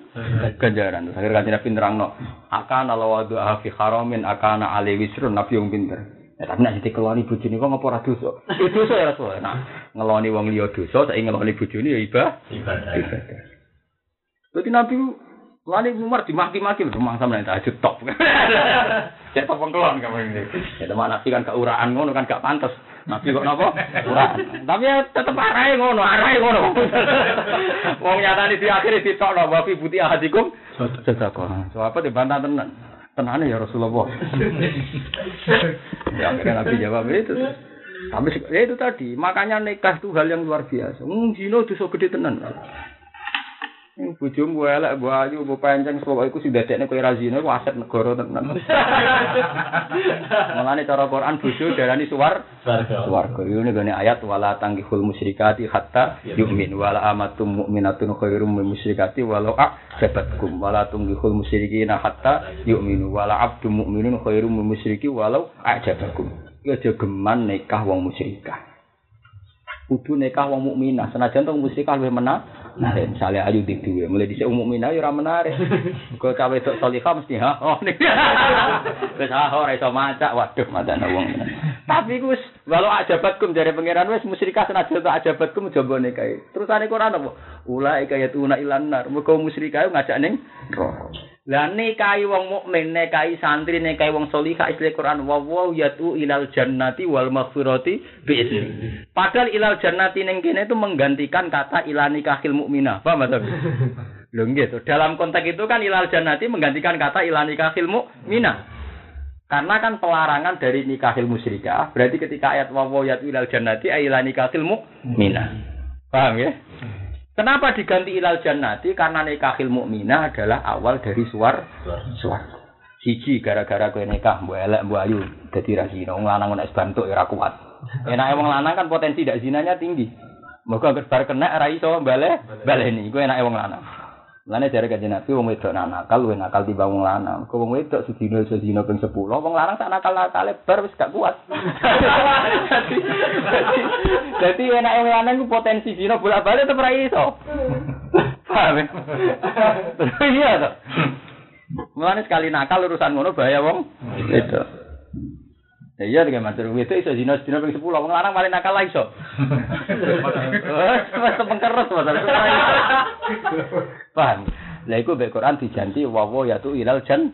ganjaran. Akhirnya kan Nabi nerangno. Akan ala wadu fi haramin akana ali wisrun Nabi yang pinter. Ya, tapi nek dikeloni bojone kok ngapa ora dosa? Itu dosa ya Rasul. Nah, ngeloni wong liya dosa, saiki ngeloni bojone ya ibadah. Ibadah. Ibadah. Berarti Nabi Lani Umar dimaki-maki rumah sama nek tahajud top. [LAUGHS] Cek top pengkelon kamu ini. Ya teman Nabi kan gak uraan ngono kan gak pantas. Nabi kok napa? Uraan. Tapi ya tetep arahe ngono, arahe ngono. [LAUGHS] Wong nyatane di akhir ditokno wa fi buti ahadikum sedekah. So apa dibantah tenan. Tenane ya Rasulullah. [LAUGHS] ya akhirnya Nabi jawab itu. Tapi ya itu tadi, makanya nikah itu hal yang luar biasa. Hmm, zino itu so gede tenan. Bujum gue elek, gue ayu, gue panjang, sebab aku sudah dekne kue razino, gue aset negara tenan. [LAUGHS] Malah cara Quran bujuk darani suwar, suwarga. Ini gini ayat wala tanggihul musyrikati hatta yu'min wala amatum mu'minatun khairum min musyrikati walau a'jabatkum wala tunggihul musyrikina hatta yu'minu wala abdu mu'minun khairum min musyriki walau a'jabakum. Ya jogeman nikah wong musyrikah. Kudu nikah wong mukminah, senajan wong musyrikah luwih menang. Nah, misalnya ayu di dua, mulai di umum mina ya menarik. [LAUGHS] Kau cawe itu solihah mesti ha, oh [LAUGHS] nih. Wes ha, ora iso maca, waduh madana wong. Tapi gus, walau ajabatkum dari pangeran wes musyrikah senajan tak ajabatkum coba nih kayak. Terus ane Quran apa? Ulai kayak tuna ilan nar. Mereka musyrikah ngajak neng. Lah nikahi wong mukmin, nikahi santri, nikahi wong solihah istilah Quran wa wa yatu ilal jannati wal maghfirati bi Padahal ilal jannati ning kene itu menggantikan kata ilal nikahil mukminah. Paham ta? [LAUGHS] Lho gitu. Dalam konteks itu kan ilal jannati menggantikan kata ilal nikahil mukminah. Karena kan pelarangan dari nikahil musyrikah, berarti ketika ayat wa wa yatu ilal jannati ilal nikahil mukminah. Paham ya? Kenapa diganti ilal jannati? Karena nikahil mukminah adalah awal dari suar suar. Siji gara-gara kowe nikah mbok elek mbok ayu dadi ra zina. Wong lanang nek ya kuat. Enake lanang kan potensi dak zinanya tinggi. Moga bar kena ra iso bale baleni. Kuwi enake wong lanang. Lane jare kanjeng Nabi wong wedok nakal luwih nakal timbang wong lanang. Kok wong wedok sedina sedina ping 10, wong lanang tak nakal-nakale bar wis gak kuat. [LAUGHS] Dadi enake wong lanang ku potensi dina bolak-balik tetep ra iso. Paham? [LAUGHS] Iya to. Mulane sekali nakal urusan ngono bahaya wong wedok. Ya iya dengan matur itu iso dino dino ping 10 wong lanang paling nakal iso. [LAUGHS] Wes pengkeres masalah. Paham. Lah iku mek Quran dijanti wa wa ya tu ilal jan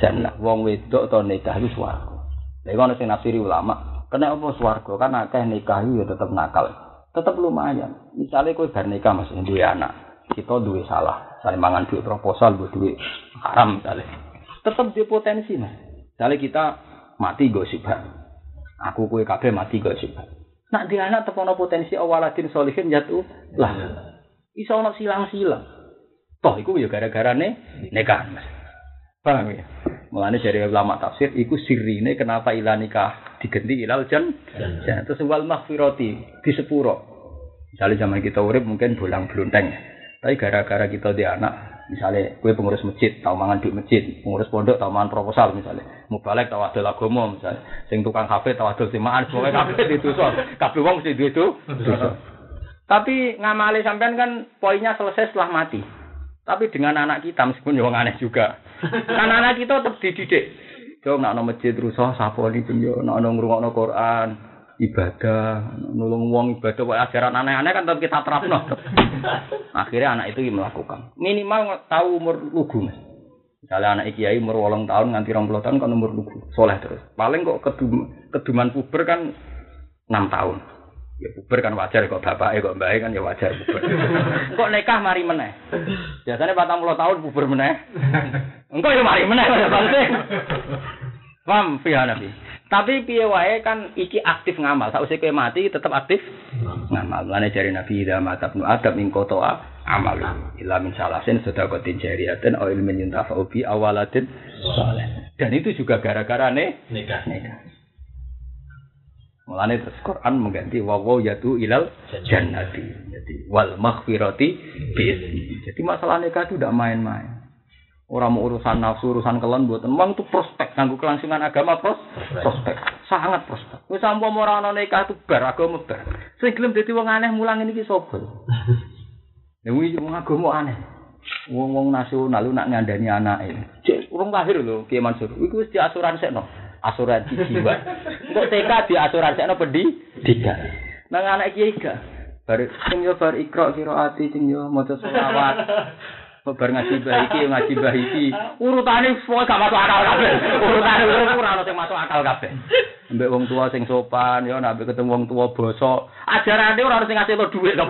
jannah. Wong wedok to nikah iku swarga. Lah iku ana sing nafsiri ulama. Kena apa swarga? Kan akeh nikah ya tetep nakal. Tetep lumayan. Misalnya kowe bar nikah Mas duwe anak. Kita duwe salah. Saling mangan duit proposal, duit haram misalnya. Tetep di potensi Mas. Misalnya kita mati gosibah. Aku kue kabeh mati gosibah. Nak di anak tepono potensi awaladin solihin jatuh lah. Iso ono silang-silang. Toh iku ya gara-gara ne nikah. Paham ya? Mulane dari ulama tafsir iku sirine kenapa ilah nikah diganti ilal jan. Terus wal maghfirati di sepuro. Misalnya zaman kita urip mungkin bulang blunteng. Tapi gara-gara kita di anak, Misalnya, gue pengurus masjid, tau mangan di masjid, pengurus pondok tau mangan proposal misalnya, mau balik tau adol agomo misalnya, sing tukang kafe tau adol simaan, pokoknya kafe itu so, kafe uang mesti duit itu. Tapi ngamali sampean kan poinnya selesai setelah mati. Tapi dengan anak kita meskipun yang aneh juga, kan anak kita tetap dididik. Coba nak masjid rusuh, sapo ini yo, nak nongkrong Quran, ibadah, nulung wong ibadah, wae ajaran aneh-aneh kan tetap kita terapno. [LAUGHS] Akhirnya anak itu melakukan. Minimal tahu umur lugu. Misalnya anak kiai umur wolong tahun nganti rong tahun kan umur lugu, soleh terus. Paling kok kedum, keduman puber kan enam tahun. Ya puber kan wajar kok bapak kok mbak kan ya wajar puber. [LAUGHS] kok nikah mari meneh. Biasanya patang puluh tahun puber meneh. Engkau ya mari meneh pada. [LAUGHS] Paham piye nabi. Tapi piye wae kan iki aktif ngamal. Sausé kowe mati tetep aktif ngamal. Lane jari Nabi ida mata ibnu Adam ing kotoa amal. Ila min salasin sedekatin jariyatin aw ilmin yuntafa'u bi awalatin saleh. Dan itu juga gara-gara nih Nikah. nikah. Mulane terus Quran mengganti wa wa yatu ilal jannati. Jadi wal maghfirati bi Jadi masalah nikah itu tidak main-main. Orang mau urusan nafsu, urusan kelon buat emang itu prospek nganggo kelangsungan agama pros, prospek. Sangat prospek. Wis sampun ora ana nikah itu bar agama bar. Sing gelem dadi wong aneh mulang ini ki sapa? [LAUGHS] Ya wong wong agama aneh. Wong-wong nasional lu nak ngandani anake. Cek urung lahir lho Kiai Mansur. Iku wis diasuransikno. Asuransi jiwa. Engko TK diasuransikno pendidikan. Nang anak kiai gak. Bar sing yo bar ikra kira ati sing yo maca selawat. [LAUGHS] Bar ngaji bahiki ngaji bahiki. Urutane semua gak masuk akal kabeh. Urutane ora ono sing masuk akal kabeh. Mbek wong tua sing sopan ya nek ketemu wong tua bosok. Ajarane ora sing ngasih lo dhuwit to.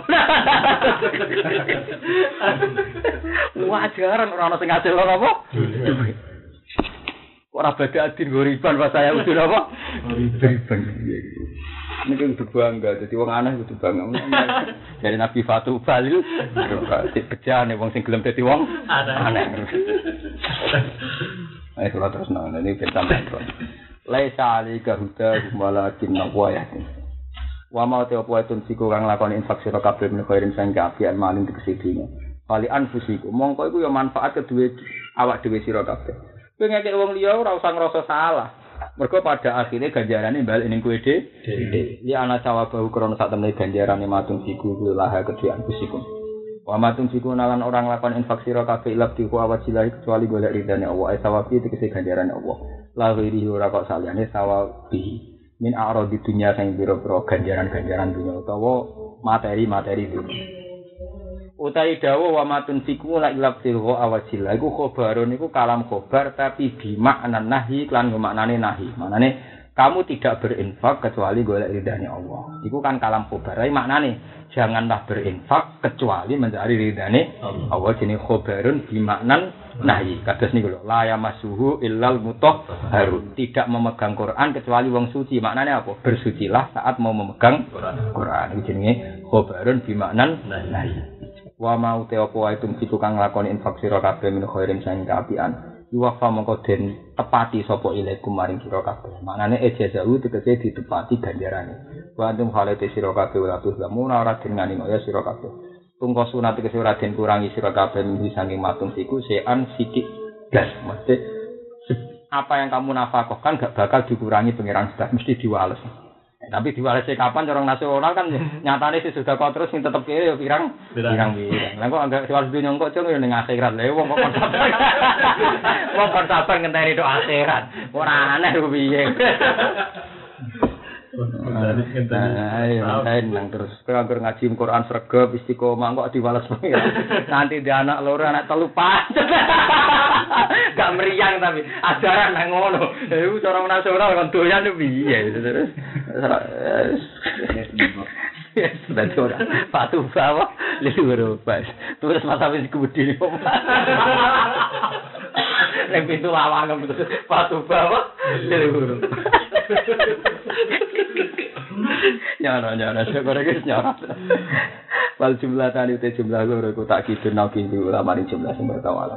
Wah, ajaran ora ono sing ngasih lo apa? Dhuwit. Ora beda adin goriban pas saya udah apa? Goriban. Ini kan kudu bangga, jadi wong aneh kudu bangga. [LAUGHS] Dari Nabi Fatu Balil, bejane wong sing gelem dadi wong aneh. [LAUGHS] Ayo kalau terus nang ini kita metro. Laisa alika huda walakin naqwa ya. Wa mau te opo etun siku kang lakoni infak sira kabeh menika irin sang kapian maling tegese dina. Kali anfusiku mongko iku ya manfaat kedue awak dhewe sira kabeh. Kowe ngekek wong liya ora usah ngrasa salah. Mergo pada akhirnya ganjarane balik ning kowe dhewe. Ya ana sawabahu krana sak temene ganjarane matung siku laha kedue anfusikum. Wa matung siku nalan orang lakon infak sira kabeh ilab diku awajilahi kecuali golek ridane Allah. Ai sawabi tegese ganjarane Allah. La ghairihi ora kok saliyane sawabi. Min a'radi dunya sing pira-pira ganjaran-ganjaran dunya utawa materi-materi dunya. Utai dawa wa matun siku la ilab silho awajillah iku khobarun iku kalam khobar tapi bimakna nahi klan maknane nahi. Manane kamu tidak berinfak kecuali golek ridhanya Allah. Iku kan kalam khobar. Tapi maknane janganlah berinfak kecuali mencari ridhane Allah. Jenenge khobarun bimaknan nahi. Kados niku lho, la yamassuhu illal mutahharun. Tidak memegang Quran kecuali wong suci. Maknanya apa? Bersucilah saat mau memegang Quran. Iku jenenge khobarun bimaknan nahi. Wa mau te apa wae tum situ kang nglakoni infak sira kabeh min khairin sang kaapian yuwafa mongko den tepati sapa ilaikum maring sira kabeh. Manane ejazahu tegese ditepati ganjarane. Wa antum halate sira kabeh ora tuh lamun ora den ngani ya sira kabeh. Tungko sunat tegese ora den kurangi sira kabeh min saking matung siku sean sikik gas. Mesti apa yang kamu nafkahkan gak bakal dikurangi pangeran sudah mesti diwales tapi diwalesi kapan orang nasional kan [LAUGHS] nyatane sih sudah kau terus tetep kiri ya pirang pirang pirang. Lah kok agak diwales dunia kok cung ya ning akhirat. Lah wong kok sabar. [LAUGHS] Wong kok sabar ngenteni tok akhirat. Ora aneh piye. [LAUGHS] Ayo, nang terus kowe anggur ngaji Quran sregep istiqomah kok diwales [LAUGHS] Nanti di anak loro anak telu pancet. [LAUGHS] Gak meriang tapi ajaran nang ngono. Iku cara nasional kan doyan piye terus. Sudah ora. Patu bawa liru pas. Terus masa wis kebudi. Nek pintu lawang terus patu bawa liru. nyara nyara syukur guys nyara wal jumlah tani te jumlah loro ku tak kidun nang ulama jumlah sing bertawala